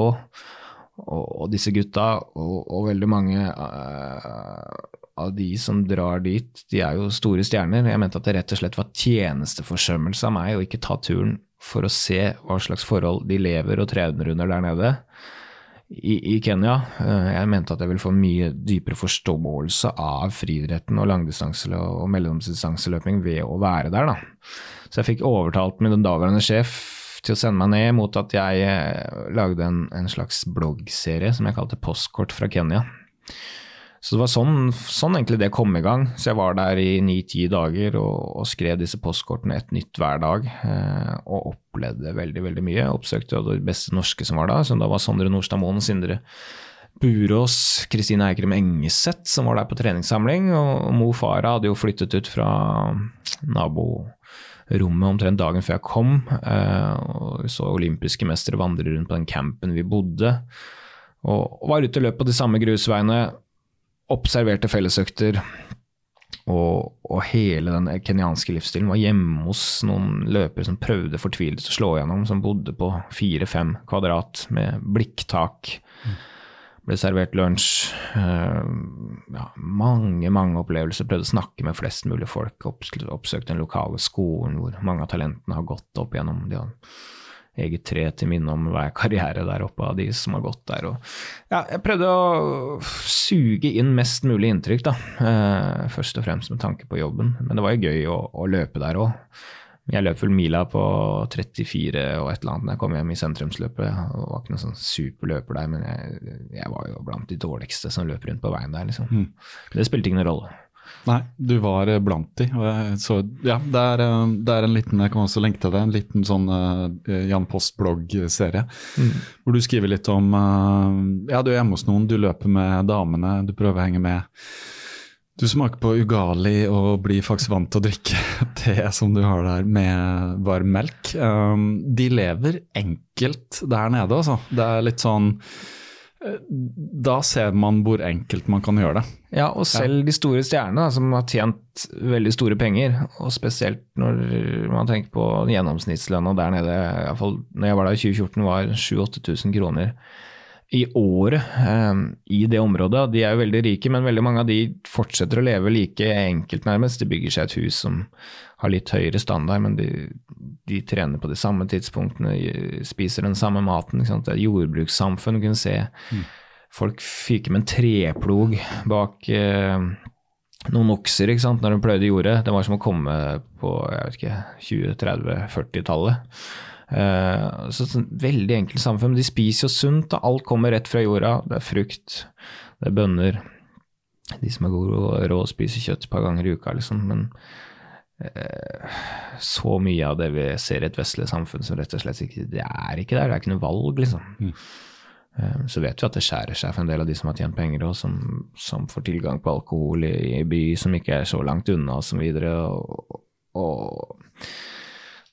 Og, og, disse gutta, og, og veldig mange uh, av de som drar dit, de er jo store stjerner. Jeg mente at det rett og slett var tjenesteforsømmelse av meg å ikke ta turen for å se hva slags forhold de lever og trener under der nede i, i, Kenya. Eh, jeg mente at jeg ville få mye dypere forståelse av friidretten og langdistanse- og mellomdistanseløping ved å være der. Da. Så jeg fikk overtalt min daværende sjef til å sende meg ned mot at jeg eh, lagde en, en slags bloggserie som jeg kalte Postkort fra Kenya. Så det var sånn, sånn, egentlig det kom i gang. Så jeg var der i ni-ti dager og, og, skrev disse postkortene et nytt hver dag. Eh, og opplevde veldig veldig mye. Oppsøkte de beste norske som var da, som da var Sondre Nordstad Moen, Sindre Burås, Kristine Eikrem Engeseth, som var der på treningssamling. Og Mo Farah hadde jo flyttet ut fra naborommet omtrent dagen før jeg kom. Eh, og så olympiske mestere vandre rundt på den campen vi bodde. Og var ute og løp på de samme grusveiene observerte fellesøkter Og, og, hele den kenyanske livsstilen var hjemme hos noen løpere som prøvde fortvilet å slå gjennom, som bodde på fire-fem kvadrat med blikktak. Ble servert lunsj. Uh, ja, mange, mange opplevelser. Prøvde å snakke med flest mulig folk. Oppsøkte den lokale skolen hvor mange av talentene har gått opp gjennom. De har eget tre til minne om hver karriere der oppe av de som har gått der. Og, ja, jeg prøvde å suge inn mest mulig inntrykk, da. Eh, først og fremst med tanke på jobben. Men det var jo gøy å, å løpe der òg. Jeg løp vel mila på 34 og et eller annet da jeg kom hjem i sentrumsløpet. Jeg var ikke noen sånn superløper der, men jeg, jeg, var jo blant de dårligste som løp rundt på veien der, liksom. Mm. Det spilte ingen rolle. Nei, du var eh, blant de. Så ja, det er, eh, det er, en liten jeg kan også lenke til det, en liten sånn uh, Jan Post-blogg-serie. Mm. Hvor du skriver litt om Ja, du er hjemme hos noen, du løper med damene, du prøver å henge med. Du smaker på ugali og blir faktisk vant til å drikke te som du har der med varm melk. Um, de lever enkelt der nede, altså. Det er litt sånn da ser man hvor enkelt man kan gjøre det. Ja, og selv de store stjernene som har tjent veldig store penger, og spesielt når man tenker på gjennomsnittslønna der nede, iallfall når jeg var der i 2014, var 7000-8000 kroner i året eh, i det området. De er jo veldig rike, men veldig mange av de fortsetter å leve like enkelt, nærmest. De bygger seg et hus som har litt høyere standard, men de, de trener på de samme tidspunktene, spiser den samme maten. Det er et jordbrukssamfunn. Du kunne se mm. folk fyke med en treplog bak eh, noen okser ikke sant, når de pløyde jordet. Det var som å komme på jeg vet ikke, 20-, 30-, 40-tallet. Eh, så sånn, Veldig enkelt samfunn. De spiser jo sunt, da. alt kommer rett fra jorda. Det er frukt, det er bønner. De som er gode og rå, spiser kjøtt et par ganger i uka, liksom. Men så mye av det vi ser i et vestlig samfunn som rett og slett ikke Det er ikke der. Det er ikke noe valg, liksom. Mm. Uh, så vet vi at det skjærer seg for en del av de som har tjent penger, og som, som får tilgang på alkohol i, i, by som ikke er så langt unna. Og, og, og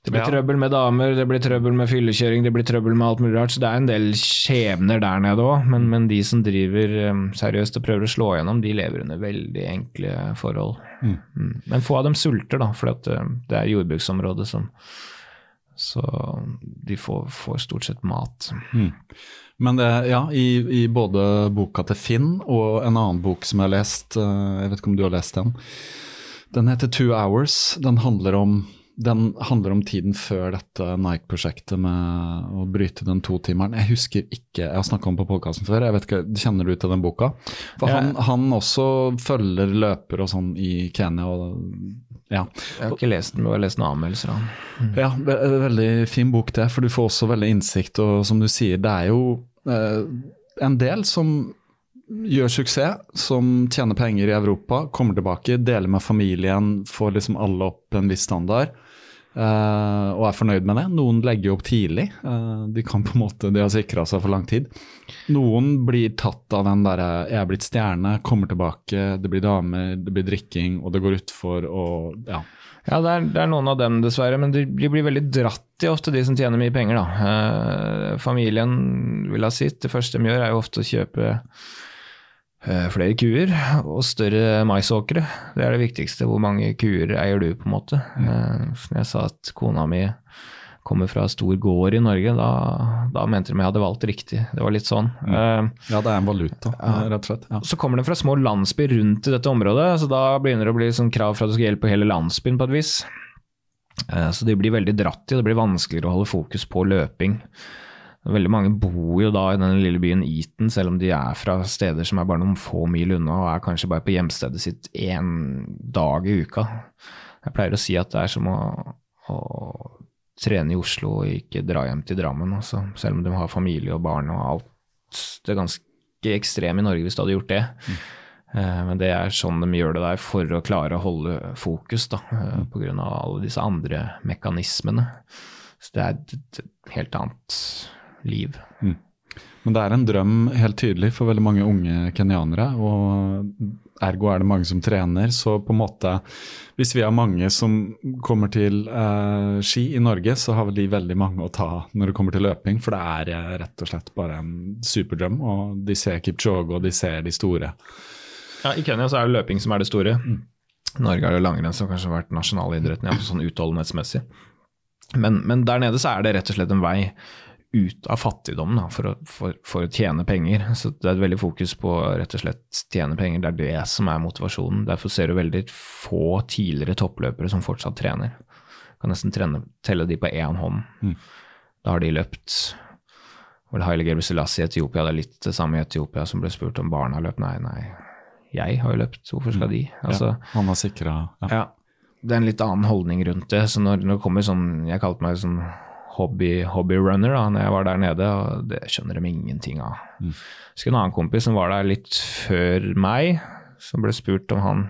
det blir ja. trøbbel med damer, det blir trøbbel med fyllekjøring, det blir trøbbel med alt mulig rart. Så det er en del skjebner der nede òg. Men, men, de som driver um, seriøst og prøver å slå gjennom, de lever under veldig enkle forhold. Mm. Mm. Men få av dem sulter, da, for uh, det er jordbruksområdet som Så de får, får stort sett mat. Mm. Men det, ja, i, i, både boka til Finn og en annen bok som jeg har lest, uh, jeg vet ikke om du har lest den. Den heter Two Hours. Den handler om den handler om tiden før dette Nike-prosjektet med å bryte den totimeren. Jeg husker ikke, jeg har snakka om på podkasten før, jeg vet ikke, kjenner du til den boka? For ja. han, han, også følger løper og sånn i Kenya. og ja. Jeg har ikke lest den, men jeg har lest noen anmeldelser av den. Mm. Ja, veldig fin bok det, for du får også veldig innsikt. Og som du sier, det er jo eh, en del som gjør suksess, som tjener penger i Europa, kommer tilbake, deler med familien, får liksom alle opp en viss standard. Uh, og er fornøyd med det. Noen legger opp tidlig. Uh, de kan på en måte, de har sikra seg for lang tid. Noen blir tatt av den derre 'jeg er blitt stjerne', kommer tilbake, det blir damer, det blir drikking, og det går utfor og ja. Ja, det er, det er, noen av dem, dessverre, men de, blir veldig dratt i ofte, de som tjener mye penger. da. Uh, familien vil ha sitt. Det første de gjør, er jo ofte å kjøpe Eh, flere kuer og større maisåkre. Det er det viktigste. Hvor mange kuer eier du, på en måte? Mm. Når jeg sa at kona mi kommer fra stor gård i Norge, da, da mente de jeg hadde valgt riktig. Det var litt sånn. Mm. Ja, det er en valuta, rett og slett. Ja. Så kommer de fra små landsbyer rundt i dette området, så da begynner det å bli sånn krav for at du skal hjelpe hele landsbyen på et vis. Så de blir veldig dratt i, det blir vanskeligere å holde fokus på løping. Veldig mange bor jo da i den lille byen Eton, selv om de er fra steder som er bare noen få mil unna, og er kanskje bare på hjemstedet sitt én dag i uka. Jeg pleier å si at det er som å, å trene i Oslo og ikke dra hjem til Drammen, altså. selv om de har familie og barn og alt. Det er ganske ekstremt i Norge hvis du hadde gjort det. Mm. Eh, men det er sånn de gjør det der for å klare å holde fokus, da, eh, mm. pga. alle disse andre mekanismene. Så det er et helt annet liv. Mm. Men det er en drøm helt tydelig for veldig mange unge kenyanere. Og ergo er det mange som trener. Så på en måte, hvis vi har mange som kommer til eh, ski i Norge, så har vel de veldig mange å ta når det kommer til løping. For det er eh, rett og slett bare en superdrøm. Og de ser Kipchoge, og de ser de store. Ja, I Kenya så er det løping som er det store. Mm. Norge er jo langrenn som kanskje har vært nasjonalidretten, ja, sånn utholdenhetsmessig. Men, men, der nede så er det rett og slett en vei ut av fattigdom da, for, å, for, for, å, tjene penger. Så det er et veldig fokus på rett og slett tjene penger. Det er det som er motivasjonen. Derfor ser du veldig få tidligere toppløpere som fortsatt trener. Du kan nesten trene, telle de på én hånd. Mm. Da har de løpt Vel Haile Gebrselassie i Etiopia, det er litt det samme i Etiopia som ble spurt om barna har løpt. Nei, nei, jeg har jo løpt, hvorfor skal de? Altså, ja, han har sikra ja. ja. Det er en litt annen holdning rundt det. Så når, når det kommer sånn Jeg kalte meg sånn hobby, hobbyrunner da når jeg var der nede, og det skjønner de ingenting av. Mm. Husker en annen kompis som var der litt før meg, som ble spurt om han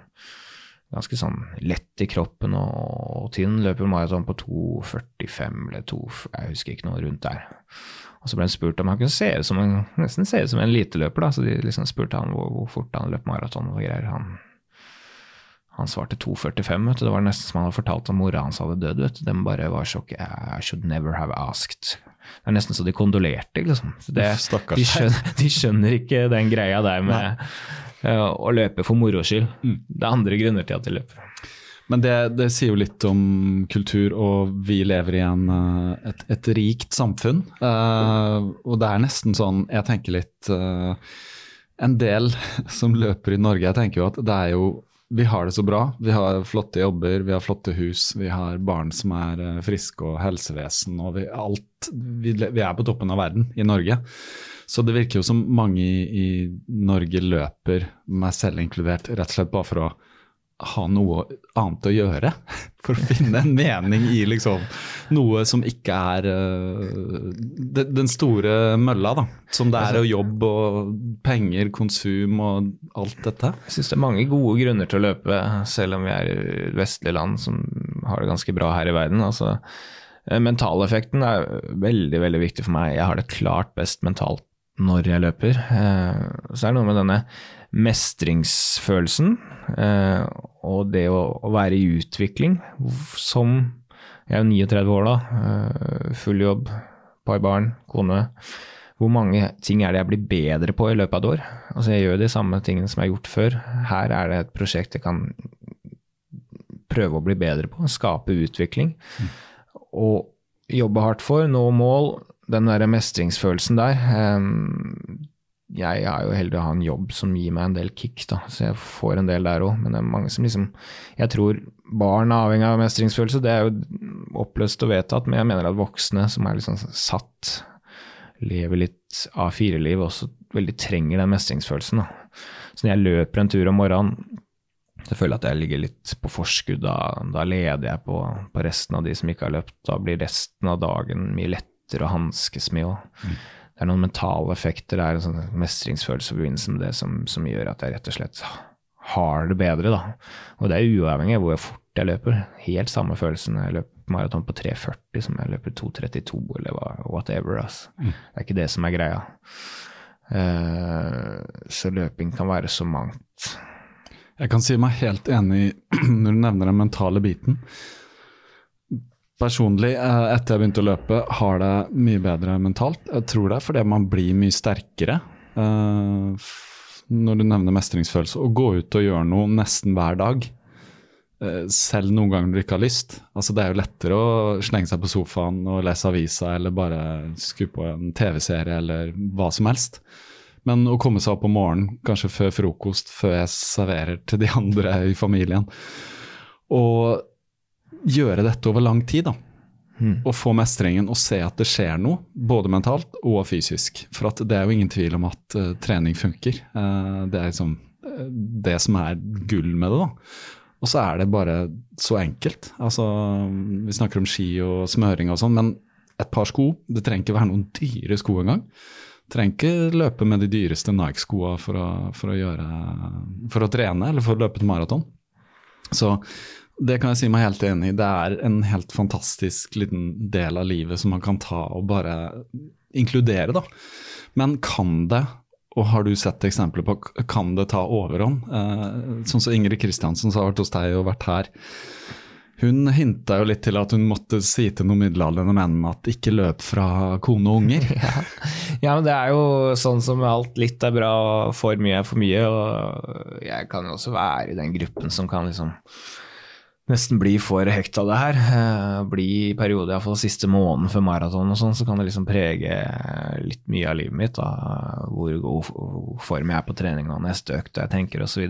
ganske sånn lett i kroppen og, tynn, løper maraton på 2,45 eller 2, jeg husker ikke noe rundt der. Og så ble han spurt om han kunne se ut som en, nesten se ut som en eliteløper, da, så de liksom spurte han hvor, hvor fort han løp maraton og greier. Han han svarte 2,45. vet du. Det var nesten som han hadde fortalt at mora hans hadde dødd. vet du. De bare var sjokk. I should never have asked. Det er nesten så de kondolerte, liksom. Det, de, skjønner, de, skjønner, ikke den greia der med uh, å løpe for moro skyld. Mm. Det er andre grunner til at de løper. Men det, det, sier jo litt om kultur, og vi lever i en, eh, et, et, rikt samfunn. Uh, og det er nesten sånn, jeg tenker litt uh, En del som løper i Norge, jeg tenker jo at det er jo vi har det så bra. Vi har flotte jobber, vi har flotte hus, vi har barn som er uh, friske og helsevesen og vi, alt. Vi, vi, er på toppen av verden i Norge. Så det virker jo som mange i, i Norge løper, meg selv inkludert, rett og slett bare for å ha noe annet å gjøre. For å finne en mening i liksom noe som ikke er uh, den store mølla, da. Som det er å jobbe og penger, konsum og alt dette. Jeg syns det er mange gode grunner til å løpe, selv om vi er i vestlige land som har det ganske bra her i verden. altså eh, Mentaleffekten er veldig veldig viktig for meg. Jeg har det klart best mentalt når jeg løper. Så så er det noe med denne mestringsfølelsen eh, og det å, være i utvikling som Jeg er jo 39 år da, eh, full jobb, par barn, kone. Hvor mange ting er det jeg blir bedre på i løpet av et år? Altså Jeg gjør de samme tingene som jeg har gjort før. Her er det et prosjekt jeg kan prøve å bli bedre på, skape utvikling. Mm. Og jobbe hardt for, nå mål. Den der mestringsfølelsen der. Um, jeg er jo heldig å ha en jobb som gir meg en del kick, da, så jeg får en del der òg. Men det er mange som liksom Jeg tror barn er avhengig av mestringsfølelse, det er jo oppløst og vedtatt, men jeg mener at voksne som er liksom satt, lever litt A4-liv, også veldig trenger den mestringsfølelsen. Da. Så når jeg løper en tur om morgenen, så føler jeg at jeg ligger litt på forskudd. Da, da leder jeg på, på, resten av de som ikke har løpt. Da blir resten av dagen mye lettere å hanskes med òg det er noen mentale effekter, det er en sånn mestringsfølelse i forbindelse med det som, som, gjør at jeg rett og slett har det bedre. da. Og det er uavhengig av hvor fort jeg løper. Helt samme følelsen når jeg løper maraton på 3,40 som jeg løper 2,32 eller whatever. Altså. Mm. Det er ikke det som er greia. Uh, så løping kan være så mangt. Jeg kan si meg helt enig når du nevner den mentale biten personlig, eh, etter jeg begynte å løpe, har det mye bedre mentalt. Jeg tror det er fordi man blir mye sterkere. Eh, når du nevner mestringsfølelse, å gå ut og gjøre noe nesten hver dag, eh, selv noen ganger du ikke har lyst. Altså Det er jo lettere å slenge seg på sofaen og lese avisa eller bare skru på en TV-serie eller hva som helst. Men å komme seg opp om morgenen, kanskje før frokost, før jeg serverer til de andre i familien, og gjøre dette over lang tid. da. Mm. Og få mestringen og se at det skjer noe, både mentalt og fysisk. For det er jo ingen tvil om at uh, trening funker. Uh, det er liksom uh, det som er gull med det. da. Og så er det bare så enkelt. Altså, Vi snakker om ski og smøring og sånn, men et par sko Det trenger ikke være noen dyre sko engang. Trenger ikke løpe med de dyreste Nike-skoa for, for, for, å trene eller for å løpe et maraton. Så det kan jeg si meg helt enig i. Det er en helt fantastisk liten del av livet som man kan ta og bare inkludere, da. Men kan det, og har du sett eksempler på, kan det ta overhånd? Eh, sånn som Ingrid Kristiansen som har vært hos deg og vært her. Hun hinta jo litt til at hun måtte si til noen middelaldrende menn at ikke løp fra kone og unger. ja. ja, men det er jo sånn som alt. Litt er bra, for mye er for mye. Og jeg kan jo også være i den gruppen som kan liksom nesten bli for hekta det her. Eh, bli i perioder, iallfall siste måneden før maraton og sånn, så kan det liksom prege litt mye av livet mitt. Da. Hvor god form jeg er på trening og neste økt jeg tenker osv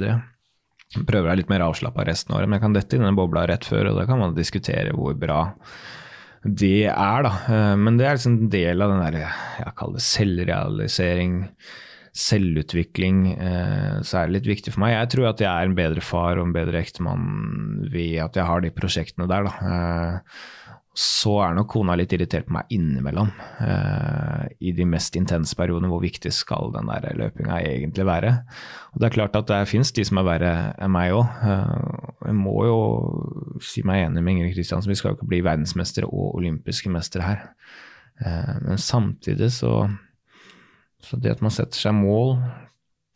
prøver å være litt mer avslappa resten av året, men jeg kan dette i den bobla rett før, og da kan man diskutere hvor bra det er, da. Eh, men det er liksom en del av den der, jeg kaller det selvrealisering, selvutvikling. Eh, så er det litt viktig for meg. Jeg tror at jeg er en bedre far og en bedre ektemann ved at jeg har de prosjektene der. Eh, så er nok kona litt irritert på meg innimellom. Eh, I de mest intense periodene. Hvor viktig skal den der løpinga egentlig være? Og Det er klart at det fins de som er verre enn meg òg. Eh, jeg må jo si meg enig med Ingrid Kristiansen, vi skal jo ikke bli verdensmestere og olympiske mestere her. Uh, men samtidig så, så det at man setter seg mål,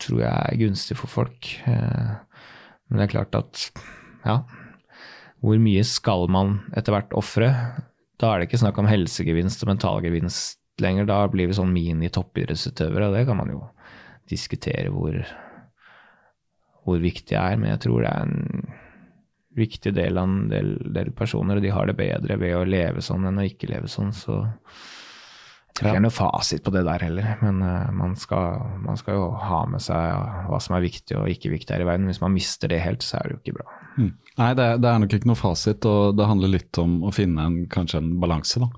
tror jeg er gunstig for folk. men det er klart at ja, hvor mye skal man etter hvert ofre? Da er det ikke snakk om helsegevinst og mentalgevinst lenger. Da blir vi sånn mini-toppidrettsutøvere, og det kan man jo diskutere hvor, hvor viktig det er. Men jeg tror det er en viktig del av en del, del, personer, og de har det bedre ved å leve sånn enn å ikke leve sånn. Så jeg tror ikke det er noe fasit på det der heller. Men uh, man, skal, man, skal, jo ha med seg hva som er viktig og ikke viktig her i verden. Hvis man mister det helt, så er det jo ikke bra. Mm. Nei, det, det, er nok ikke noe fasit, og det handler litt om å finne en, kanskje en balanse. da.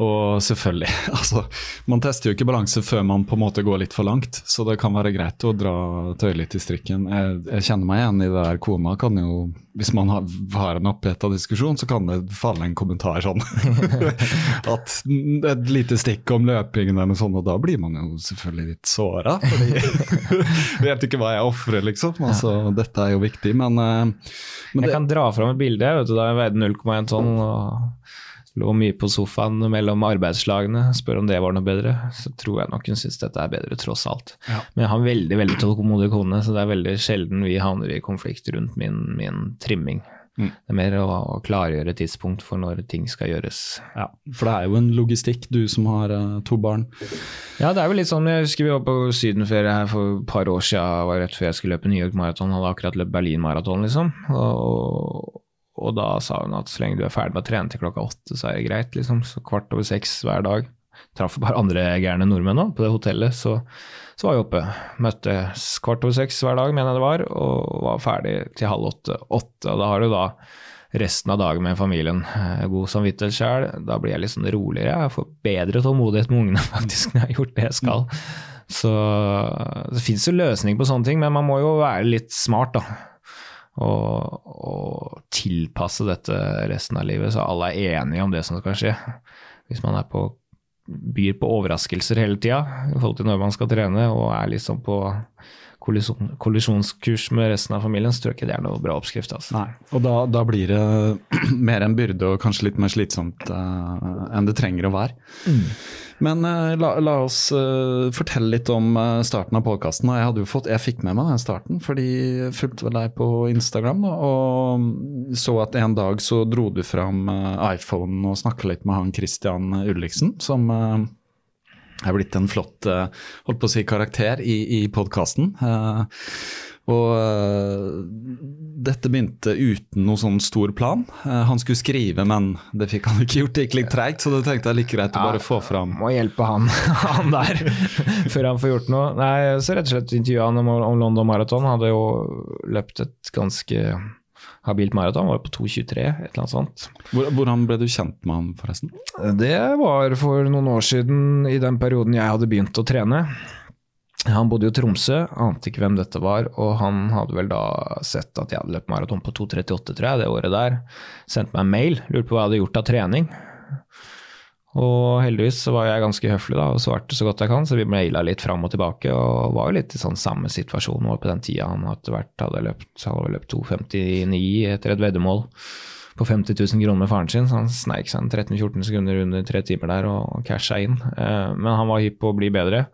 Og selvfølgelig, altså Man tester jo ikke balanse før man på en måte går litt for langt, så det kan være greit å dra tøye litt i strikken. Jeg, jeg, kjenner meg igjen i det der kona kan jo Hvis man har, har en oppheta diskusjon, så kan det falle en kommentar sånn at Et lite stikk om løpingen eller noe sånt, og da blir man jo selvfølgelig litt såra. Fordi vet ikke hva jeg ofrer, liksom. Altså, dette er jo viktig, men, uh, men Jeg kan dra fram et bilde vet du, da jeg veide 0,1 tonn. og Lå mye på sofaen mellom arbeidslagene, spør om det var noe bedre. Så tror jeg nok hun syns dette er bedre, tross alt. Ja. Men jeg har en veldig veldig tålmodig kone, så det er veldig sjelden vi havner i konflikt rundt min, min trimming. Mm. Det er mer å, å, klargjøre tidspunkt for når ting skal gjøres. Ja, For det er jo en logistikk, du som har uh, to barn. Ja, det er jo litt sånn, jeg husker vi var på sydenferie her for et par år siden, var rett før jeg skulle løpe New York Marathon, hadde akkurat løpt Berlin Marathon, liksom. Og, og da sa hun at så lenge du er ferdig med å trene til klokka åtte, så er det greit. liksom, Så kvart over seks hver dag. Traff bare andre gærne nordmenn òg på det hotellet, så, så var vi oppe. Møttes kvart over seks hver dag, mener jeg det var, og var ferdig til halv åtte. åtte og da har du da resten av dagen med familien. Eh, god samvittighet sjøl. Da blir jeg litt sånn roligere. Jeg får bedre tålmodighet med ungene faktisk når jeg har gjort det jeg skal. Så det fins jo løsning på sånne ting, men man må jo være litt smart, da og, tilpasse dette resten av livet, så alle er enige om det som skal skje. Hvis man er på, byr på overraskelser hele tida i forhold til når man skal trene, og er liksom på kollisjon, kollisjonskurs med resten av familien, så tror jeg ikke det er noe bra oppskrift. Altså. Nei, og da, da, blir det mer en byrde og kanskje litt mer slitsomt uh, enn det trenger å være. Mm. Men uh, la, la, oss uh, fortelle litt om uh, starten av podkasten. Jeg, jeg fikk med meg den starten fordi jeg fulgte vel deg på Instagram da, og så at en dag så dro du fram iPhonen og snakka litt med han Christian Ulriksen, som er blitt en flott holdt på å si, karakter i, i podkasten. Og uh, dette begynte uten noen sånn stor plan. Uh, han skulle skrive, men det fikk han ikke gjort. Det gikk litt treigt, så det tenkte jeg like greit å bare få fram. Må hjelpe han, han der før han får gjort noe. Nei, så rett og slett intervjua han om, om London Marathon. Han hadde jo løpt et ganske habilt maraton, var på 2,23, et eller annet sånt. Hvordan ble du kjent med han, forresten? Det var for noen år siden, i den perioden jeg hadde begynt å trene. Han bodde jo i Tromsø, ante ikke hvem dette var, og han hadde vel da sett at jeg hadde løpt maraton på 2.38, tror jeg, det året der. Sendte meg en mail, lurte på hva jeg hadde gjort av trening. Og heldigvis så var jeg ganske høflig da, og svarte så godt jeg kan, så vi maila litt fram og tilbake. Og var jo litt i sånn samme situasjon var på den tida han etter hvert hadde løpt, hadde løpt 2,59 etter et veddemål på 50 000 kroner med faren sin, så han sneik seg 13-14 sekunder under tre timer der og casha inn. Eh, men han var hypp på å bli bedre.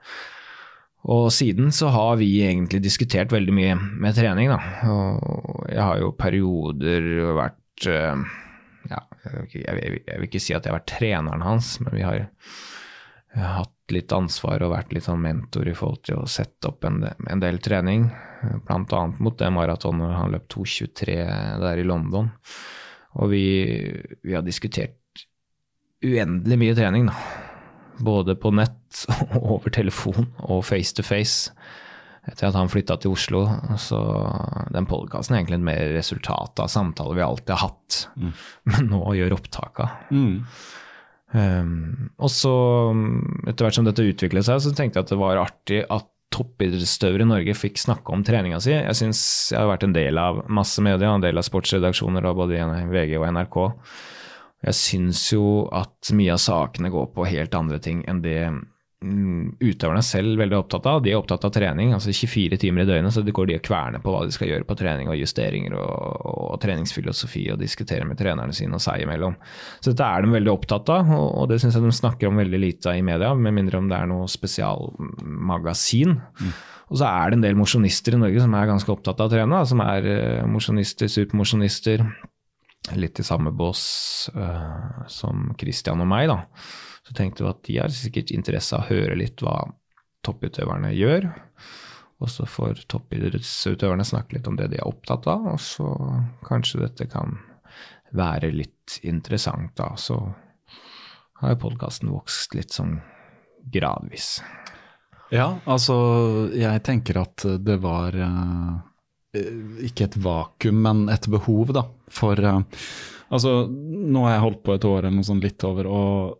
Og siden så har vi egentlig diskutert veldig mye med trening, da. Og jeg har jo perioder vært eh, ja, jeg, vil ikke, si at jeg har vært treneren hans, men vi har, hatt litt ansvar og vært litt sånn mentor i forhold til å sette opp en, en del trening. Blant annet mot det maratonet han løp 2.23 der i London. Og vi, vi har diskutert uendelig mye trening, da. Både på nett, og over telefon og face to face etter at han flytta til Oslo. Så den podkasten er egentlig et mer resultat av samtaler vi alltid har hatt, mm. men nå gjør opptaka. Mm. Um, og så, etter hvert som dette utviklet seg, så tenkte jeg at det var artig at toppidrettsutøvere i Norge fikk snakke om treninga si. Jeg synes jeg har vært en del av masse medier, en del av sportsredaksjoner både både VG og NRK. Jeg syns jo at mye av sakene går på helt andre ting enn det Mm, utøverne selv veldig opptatt av. De er opptatt av trening. altså 24 timer i døgnet, så det går de og kverner på hva de skal gjøre på trening og justeringer og, og treningsfilosofi og diskutere med trenerne sine og seg imellom. Så dette er de veldig opptatt av, og, og det syns jeg de snakker om veldig lite av i media, med mindre om det er noe spesialmagasin. Mm. Og så er det en del mosjonister i Norge som er ganske opptatt av å trene, som er uh, mosjonister, supermosjonister. Litt i samme bås uh, som Christian og meg, da. Så tenkte vi at de har sikkert interesse av å høre litt hva topputøverne gjør. Og så får toppidrettsutøverne snakke litt om det de er opptatt av, og så kanskje dette kan være litt interessant, da. Så har jo podkasten vokst litt sånn gradvis. Ja, altså jeg tenker at det var uh, ikke et vakuum, men et behov, da, for uh, Altså, nå har jeg holdt på et år eller noe sånt litt over, og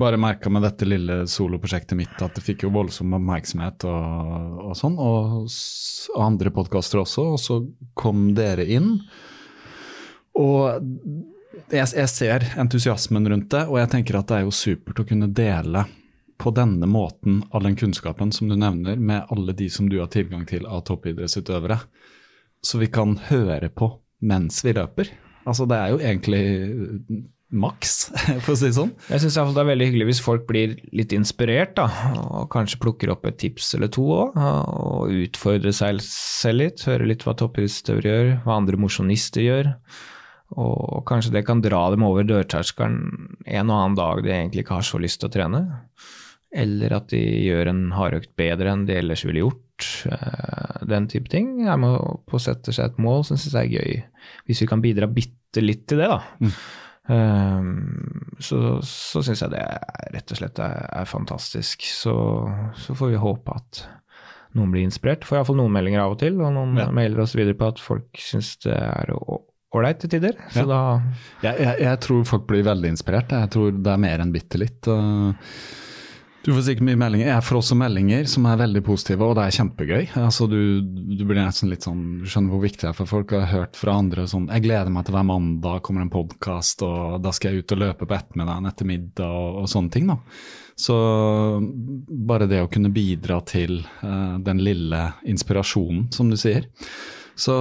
bare merka med dette lille soloprosjektet mitt at det fikk jo voldsom oppmerksomhet og, og sånn, og, og andre podkaster også. Og så kom dere inn. Og jeg, jeg, ser entusiasmen rundt det, og jeg tenker at det er jo supert å kunne dele på denne måten all den kunnskapen som du nevner, med alle de som du har tilgang til av toppidrettsutøvere. Så vi kan høre på mens vi løper. Altså det er jo egentlig maks, for å si det sånn. Jeg syns det er veldig hyggelig hvis folk blir litt inspirert, da, og kanskje plukker opp et tips eller to òg, og utfordrer seg selv litt. Høre litt hva toppidrettsutøvere gjør, hva andre mosjonister gjør. Og kanskje det kan dra dem over dørterskelen en og annen dag de egentlig ikke har så lyst til å trene. Eller at de gjør en hardøkt bedre enn de ellers ville gjort. Eh, den type ting. Jeg må på sette seg et mål som syns jeg er gøy. Hvis vi kan bidra bitte litt til det, da. Mm Um, så så syns jeg det er, rett og slett er, er fantastisk. Så, så, får vi håpe at noen blir inspirert. Får iallfall noen meldinger av og til, og noen ja. mailer oss videre på at folk syns det er ålreit til tider. Så ja. da jeg, jeg, jeg, tror folk blir veldig inspirert. Jeg tror det er mer enn bitte litt. Uh, du får sikkert mye meldinger. Jeg får også meldinger som er veldig positive, og det er kjempegøy. Altså, du, du, blir nesten litt sånn, du skjønner hvor viktig det er for folk. Jeg har hørt fra andre sånn Jeg gleder meg til hver mandag kommer en podkast, og da skal jeg ut og løpe på ettermiddagen etter middag og, og, sånne ting. da. Så bare det å kunne bidra til uh, den lille inspirasjonen, som du sier. Så,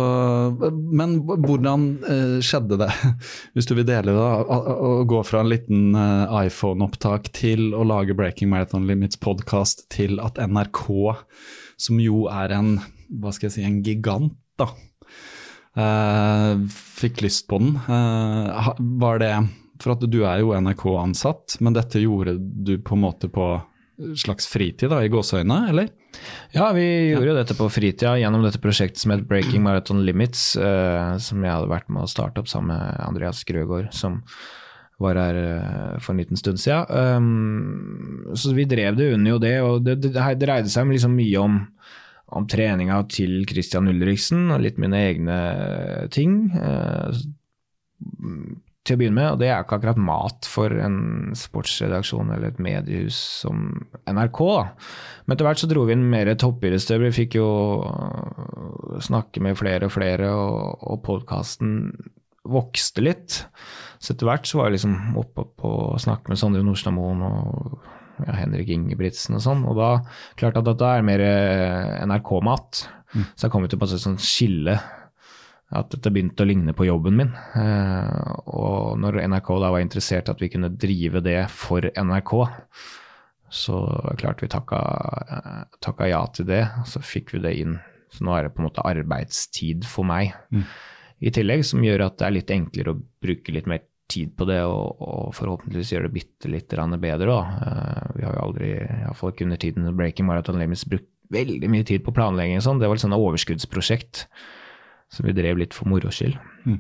men hvordan eh, skjedde det, hvis du vil dele det, å gå fra en liten eh, iPhone-opptak til å lage Breaking Marathon Limits podkast til at NRK, som jo er en, hva skal jeg si, en gigant, da, eh, fikk lyst på den. Var det For at du er jo NRK-ansatt, men dette gjorde du på en måte på slags fritid, da, i gåseøyne, eller? Ja, vi gjorde ja. dette på fritida gjennom dette prosjektet som het Breaking Marathon Limits, uh, som jeg hadde vært med å starte opp sammen med Andreas Grøgaard, som var her uh, for en liten stund siden. Um, så vi drev det under jo det, og det, det, det dreide seg liksom mye om, om treninga til Christian Ulriksen og litt mine egne ting. Uh, til å begynne med, og det er ikke akkurat mat for en sportsredaksjon eller et mediehus som NRK. Da. Men etter hvert så dro vi inn mer toppidrettsutøvere. Vi fikk jo øh, snakke med flere og flere, og, og podkasten vokste litt. Så etter hvert så var jeg liksom oppe på å snakke med Sondre Nordstadmoen og ja, Henrik Ingebrigtsen og sånn. Og da klart at dette er mer øh, NRK-mat. Mm. Så jeg kom til et sånt skille at dette begynte å ligne på jobben min. Eh, og når NRK da var interessert i at vi kunne drive det for NRK, så klart vi takka, eh, takka ja til det. Så fikk vi det inn. Så nå er det på en måte arbeidstid for meg. Mm. i tillegg, som gjør at det er litt enklere å bruke litt mer tid på det, og, og forhåpentligvis gjøre det bitte litt bedre. Da. Uh, vi har jo aldri, iallfall ikke under tiden Breaking Marathon Limits, brukt veldig mye tid på planlegging og sånn. Det var et sånt overskuddsprosjekt som vi drev litt for moro skyld. Mm.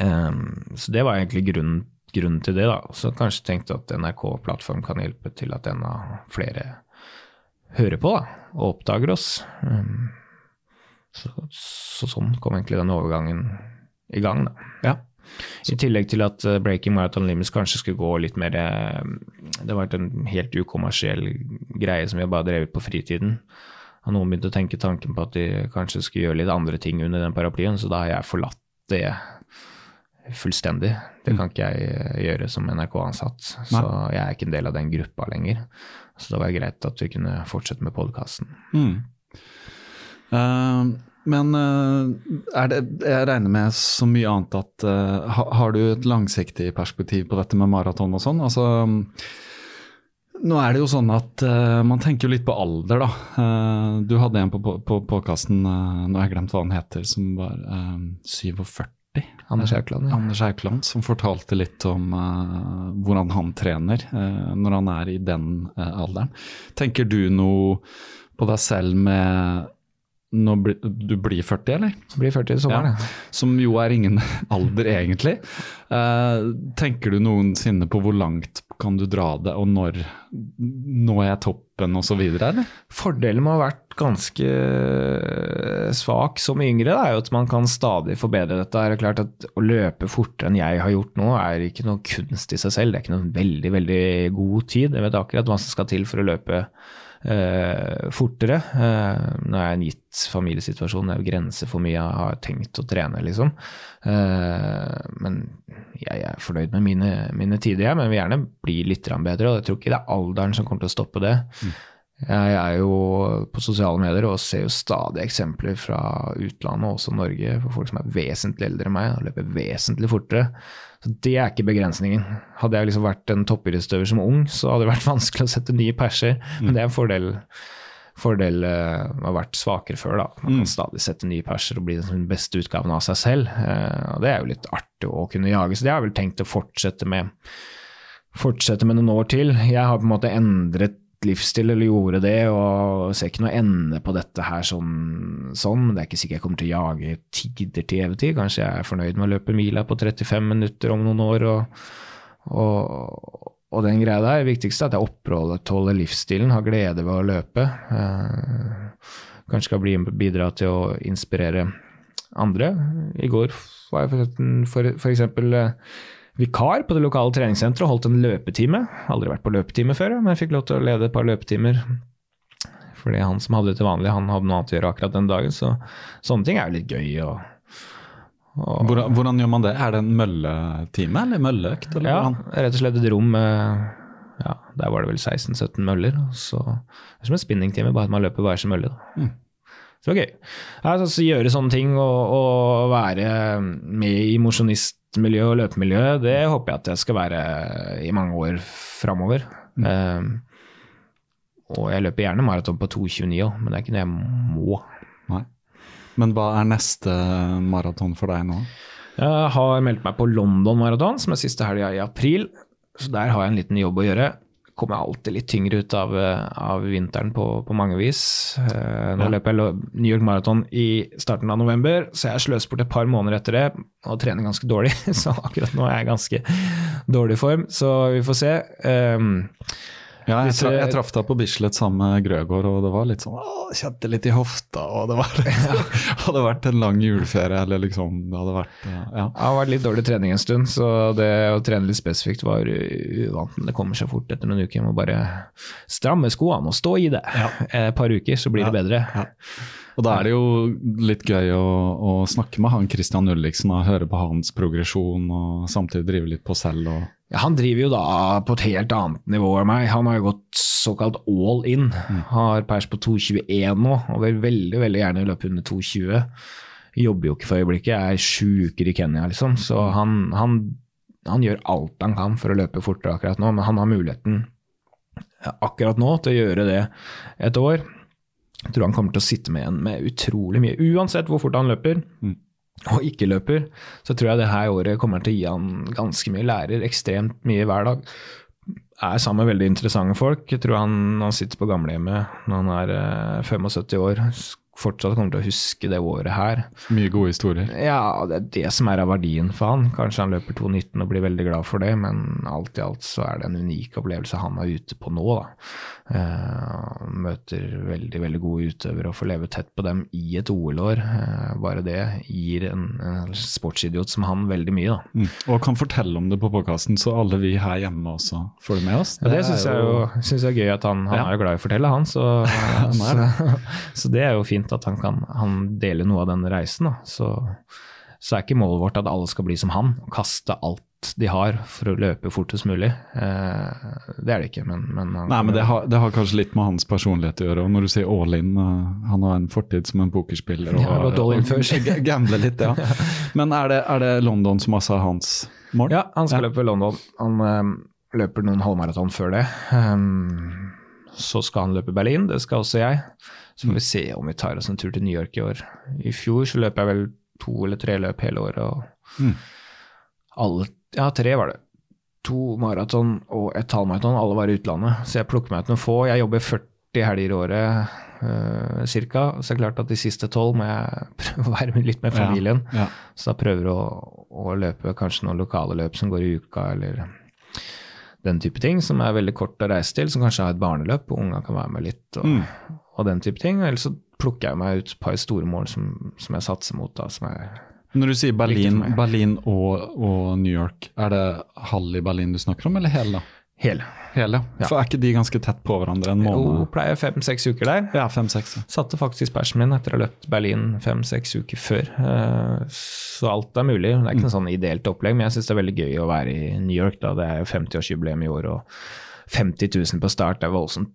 Um, så det var egentlig grunnen, grunnen til det, da. Så kanskje tenkte at NRK-plattform kan hjelpe til at enda flere hører på da, og oppdager oss. Um, så, så, sånn kom egentlig den overgangen i gang, da. Ja. I tillegg til at eh, Breaking Marathon Limits kanskje skulle gå litt mer eh, Det var en helt ukommersiell greie som vi bare drevet på fritiden. Og noen begynte å tenke tanken på at de kanskje skulle gjøre litt andre ting under den paraplyen, så da har jeg forlatt det fullstendig. Det kan ikke jeg eh, gjøre som NRK-ansatt. Så jeg er ikke en del av den gruppa lenger. Så det var greit at vi kunne fortsette med podkasten. Mm. Uh, men uh, er det, jeg regner med så mye annet at uh, Har du et langsiktig perspektiv på dette med maraton og sånn? Altså, nå er det jo sånn at uh, man tenker jo litt på alder, da. du hadde en på, på, på podkasten, nå har jeg glemt hva han heter, som var 47. Anders Haukeland. Ja. Anders Haukland, som fortalte litt om hvordan han trener når han er i den alderen. Tenker du noe på deg selv med bli, du blir 40, eller? Blir 40 i sommeren, ja. Som jo er ingen alder, egentlig. Uh, tenker du noensinne på hvor langt kan du dra det, og når når jeg toppen osv., eller? Fordelen med å ha vært ganske svak som yngre, da, er jo at man kan stadig forbedre dette. Det er klart at Å løpe fortere enn jeg har gjort nå, er ikke noe kunst i seg selv. Det er ikke noen veldig, veldig god tid. Jeg vet akkurat hva som skal til for å løpe eh, fortere. Eh, nå er jeg en gitt familiesituasjon, det er jo grenser for mye jeg har tenkt å trene, liksom. Eh, men jeg er fornøyd med mine, mine tider, jeg, men vil gjerne bli litt bedre. Og jeg tror ikke det er alderen som kommer til å stoppe det. Mm. Jeg er jo på sosiale medier og ser jo stadig eksempler fra utlandet, også Norge, for folk som er vesentlig eldre enn meg og løper vesentlig fortere. Så Det er ikke begrensningen. Hadde jeg liksom vært en toppidrettsutøver som ung, så hadde det vært vanskelig å sette nye perser, men det er en fordel. Fordel uh, har vært svakere før. da. Man kan mm. stadig sette nye perser og bli den beste utgaven av seg selv. Uh, og Det er jo litt artig å kunne jage, så det har jeg vel tenkt å fortsette med fortsette med noen år til. Jeg har på en måte endret livsstil eller gjorde det, og ser ikke noe ende på dette her sånn, sånn. Det er ikke sikkert jeg kommer til å jage tider til evig. Kanskje jeg er fornøyd med å løpe mila på 35 minutter om noen år. og, og, og den greia der. Det viktigste er at jeg opprettholder livsstilen, har glede ved å løpe. Eh, kanskje skal bli, bidra til å inspirere andre. I går var jeg for, for, for eksempel eh, vikar på det lokale treningssenteret og holdt en løpetime. Aldri vært på løpetime før, men jeg fikk lov til å lede et par løpetimer. Fordi han som hadde det til vanlig, han hadde noe annet å gjøre akkurat den dagen. Så sånne ting er jo litt gøy. Og, hvordan, hvordan, gjør man det? Er det en mølletime eller mølleøkt? Eller ja, rett og slett et rom med ja, der var det vel 16-17 møller. Så det er som en spinningtime, bare at man løper hver sin mølle. Mm. Så det var gøy. Altså, gjøre sånne ting og, og være med i mosjonistmiljø og løpemiljø, det håper jeg at jeg skal være i mange år framover. Mm. Um, og jeg løper gjerne maraton på 2,29 òg, men det er ikke det jeg må. Nei. Men hva er neste maraton for deg nå? Jeg har meldt meg på London Maraton, som er siste helga i april. Så der har jeg en liten jobb å gjøre kommer jeg alltid litt tyngre ut av, av vinteren på, på, mange vis. Uh, nå ja. løper jeg New York Marathon i starten av november, så jeg sløser bort et par måneder etter det og trener ganske dårlig. Så akkurat nå er jeg ganske dårlig form, så vi får se. Um, ja, jeg, tra jeg traff deg på Bislett sammen med Grøgaard, og det var litt sånn å, Kjente litt i hofta, og det var litt, hadde vært en lang juleferie, eller liksom Det hadde vært ja. Det har vært litt dårlig trening en stund, så det å trene litt spesifikt var uvant. Men det kommer seg fort etter noen uker. Jeg må bare stramme skoene og stå i det. Ja. Et par uker, så blir det bedre. Og da er det jo litt gøy å, å snakke med han Christian Ulliksen og høre på hans progresjon, og samtidig drive litt på selv. og ja, han driver jo da på et helt annet nivå enn meg. Han har jo gått såkalt all in. Mm. Har pers på 2,21 nå, og vil veldig veldig gjerne løpe under 2,20. Jobber jo ikke for øyeblikket, er sju uker i Kenya, liksom. Så han, han, han, gjør alt han kan for å løpe fortere akkurat nå, men han har muligheten akkurat nå til å gjøre det et år. Jeg tror han kommer til å sitte med igjen med utrolig mye, uansett hvor fort han løper. Mm og ikke løper, så tror jeg det her året kommer til å gi han ganske mye. Lærer ekstremt mye hver dag. Er sammen med veldig interessante folk. Jeg tror han, han sitter på gamlehjemmet når han er eh, 75 år, fortsatt kommer til å huske det året her. Mye gode historier. Ja, det er det som er av verdien for han. Kanskje han løper 2,19 og blir veldig glad for det, men alt i alt så er det en unik opplevelse han er ute på nå, da. Eh, møter veldig, veldig gode utøvere og får leve tett på dem i et OL-år. Eh, bare det gir en, en sportsidiot som han veldig mye. Mm. Og kan fortelle om det på podkasten, så alle vi her hjemme også får det med oss. Ja, det syns jeg jo synes jeg er gøy at han, han Ja. er jo glad i å fortelle, han. Så, Han så, så det er jo fint at han kan han deler noe av den reisen. Da. Så, så er ikke målet vårt at alle skal bli som han, og kaste alt de har for å løpe fortest mulig. Eh, det er det ikke, men, men han Nei, men det har, det har kanskje litt med hans personlighet å gjøre. Og når du sier all in, eh, han har en fortid som en pokerspiller. Og, Ja, all in Gambler litt, ja. Men er det, er det London som også er hans mål? Ja, han skal Ja. løpe London. Han eh, løper noen halvmaraton før det. Um, så skal han løpe Berlin, det skal også jeg. Så får vi se om vi tar oss en tur til New York i år. I fjor så løp jeg vel to eller tre løp hele året, og Mm. alle Ja, tre var det. To maraton og et halvmaraton, alle var i utlandet. Så jeg plukker meg ut noen få. Jeg jobber 40 helger i året uh, cirka, så det er klart at de siste tolv må jeg prøve å være med litt med familien. Ja. Så da prøver jeg å, å løpe kanskje noen lokale løp som går i uka, eller den type ting, som er veldig kort å reise til, som kanskje har et barneløp, og unga kan være med litt, og, Mm. og den type ting. Eller så plukker jeg meg ut et par store mål som, som jeg satser mot, da, som er Når du sier Berlin. Berlin og, og New York, er det halv i Berlin du snakker om, eller hele? hele. Hele, Ja. For er ikke de ganske tett på hverandre en Jo, måned? pleier fem-seks uker der. Ja, fem-seks. Satte faktisk persen min etter å ha løpt Berlin fem-seks uker før. Eh, Så alt er mulig. Det er ikke noe sånn ideelt opplegg, men jeg syns det er veldig gøy å være i New York. da. Det er jo 50-årsjubileum i år, og 50 000 på start. Det er voldsomt,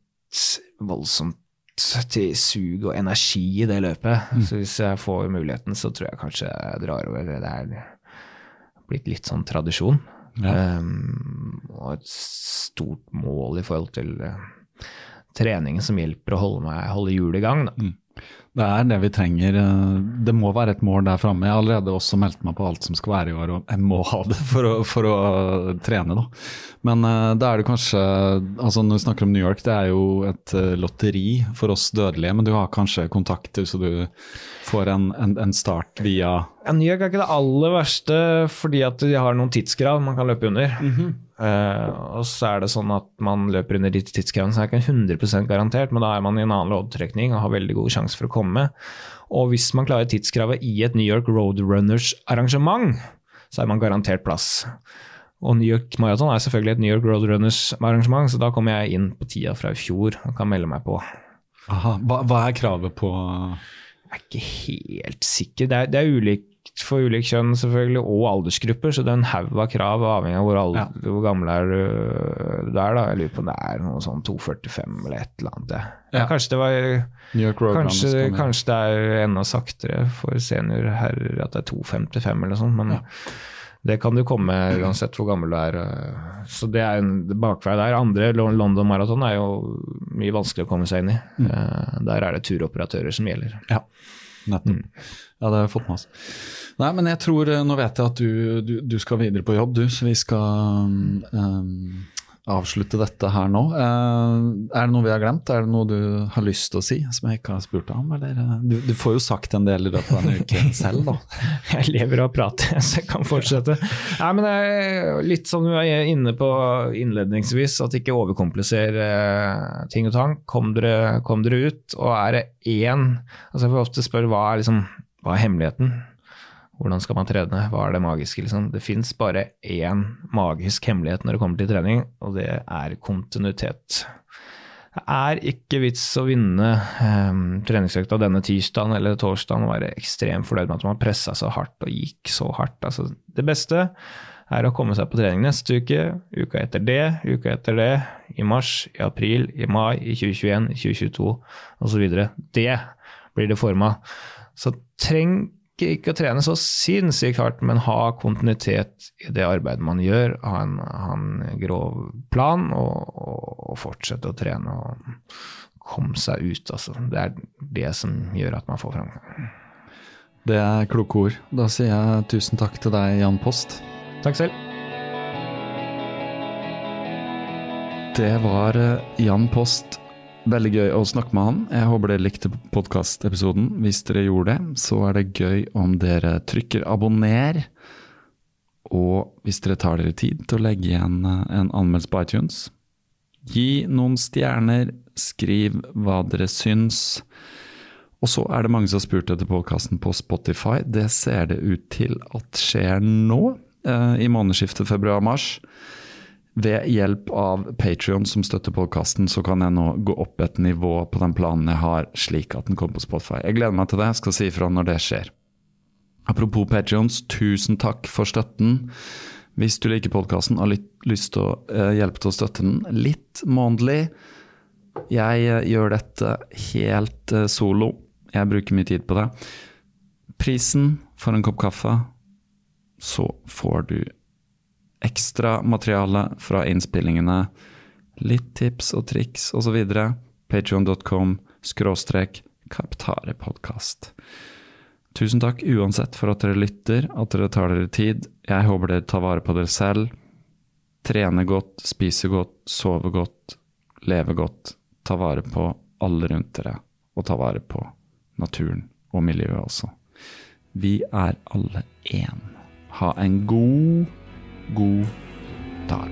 voldsomt til sug og energi i det løpet. Så hvis jeg får muligheten, så tror jeg kanskje jeg drar over. Det er blitt litt sånn tradisjon. Ja. Um, og et stort mål i forhold til uh, trening som hjelper å holde, meg, holde hjulet i gang. Da. Det er det vi trenger. Det må være et mål der framme. Jeg har allerede også meldt meg på alt som skal være i år, og jeg må ha det for å, for å trene, da. Men eh, da er det kanskje altså Når vi snakker om New York, det er jo et eh, lotteri for oss dødelige, men du har kanskje kontakter, så du får en, en, en start via Ja, New York er ikke det aller verste, fordi at de har noen tidskrav man kan løpe under. Eh, og så er det sånn at man løper under de tidskravene, så er det ikke 100% garantert, men da er man i en annen loddtrekning og har veldig god sjanse for å komme. Og hvis man klarer tidskravet i et New York Roadrunners-arrangement, så er man garantert plass. Og New York Marathon er selvfølgelig et New York Roadrunners-arrangement, så da kommer jeg inn på tida fra i fjor og kan melde meg på. Aha, hva, hva er kravet på Jeg er ikke helt sikker. Det er, det er ulikt for ulik kjønn selvfølgelig, og aldersgrupper, så det er en haug av krav avhengig av hvor, Ja. hvor gammel er du der. da. Jeg lurer på om det er noe sånn 2,45 eller et eller annet. Ja. Kanskje det var Kanskje, kanskje det er enda saktere for seniorherrer at det er 2,55 eller sånn, men Ja. det kan du komme uansett hvor gammel du er. øh. Så det er en bakvei der. Andre London Marathon er jo mye vanskelig å komme seg inn i. Mm. Eh, Der er det turoperatører som gjelder. Ja, nettopp. Ja, det har jeg fått med oss. Nei, men jeg tror eh, Nå vet jeg at du, du, du skal videre på jobb, du, så vi skal um, avslutte dette her nå. Eh, er det noe vi har glemt? Er det noe du har lyst til å si som jeg ikke har spurt deg om? Eller? Du, du får jo sagt en del i løpet av en uke selv, da. Jeg lever av å prate, så jeg kan fortsette. Nei, men det er litt som du er inne på innledningsvis, at ikke overkompliser ting og tang. Kom dere, kom dere ut, og er det én altså Jeg får ofte spørre hva er, liksom, hva er hemmeligheten? Hvordan skal man trene? Hva er det magiske? Liksom? Det fins bare én magisk hemmelighet når det kommer til trening, og det er kontinuitet. Det er ikke vits å vinne um, treningsøkta denne tirsdagen eller torsdagen og være ekstremt fornøyd med at man pressa så hardt og gikk så hardt. Altså, det beste er å komme seg på trening neste uke, uka etter det, uka etter det, i mars, i april, i mai, i 2021, i 2022 osv. Det blir det forma. Så treng ikke å trene så sinnssykt hardt, men ha kontinuitet i det arbeidet man gjør. Ha en, ha en grov plan og, og, og fortsette å trene og komme seg ut. Altså. Det er det som gjør at man får framgang. Det er kloke ord. Da sier jeg tusen takk til deg, Jan Post. Takk selv. Det var eh, Jan Post. Veldig gøy å snakke med han. Jeg håper dere likte podkastepisoden. Hvis dere gjorde det, så er det gøy om dere trykker abonner. Og hvis dere tar dere tid til å legge igjen eh, en anmeldelse på iTunes, gi noen stjerner, skriv hva dere syns. Og så er det mange som har spurt etter podkasten på Spotify. Det ser det ut til at skjer nå, eh, i månedsskiftet februar-mars. Ved hjelp av Patrion som støtter podkasten, så kan jeg nå gå opp et nivå på den planen jeg har, slik at den kommer på Spotify. Jeg gleder meg til det, jeg skal si ifra når det skjer. Apropos Patrions, tusen takk for støtten. Hvis du liker podkasten og har lyst til å uh, hjelpe til å støtte den litt månedlig Jeg uh, gjør dette helt uh, solo. Jeg bruker mye tid på det. Prisen for en kopp kaffe, så får du ekstra materiale fra innspillingene, litt tips og triks osv. Patreon.com skråstrek Kaptarepodkast. Tusen takk uansett for at dere lytter, at dere tar dere tid. Jeg håper dere tar vare på dere selv. Trene godt, spise godt, sove godt, leve godt. Ta vare på alle rundt dere, og ta vare på naturen og miljøet også. Vi er alle én. Ha en god god dag.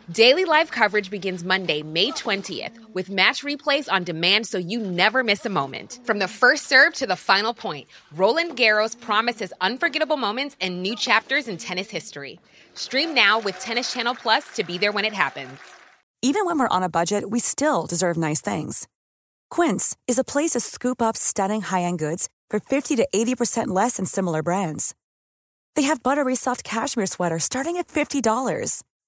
Daily live coverage begins Monday, May 20th, with match replays on demand so you never miss a moment. From the first serve to the final point, Roland Garros promises unforgettable moments and new chapters in tennis history. Stream now with Tennis Channel Plus to be there when it happens. Even when we're on a budget, we still deserve nice things. Quince is a place to scoop up stunning high end goods for 50 to 80% less than similar brands. They have buttery soft cashmere sweaters starting at $50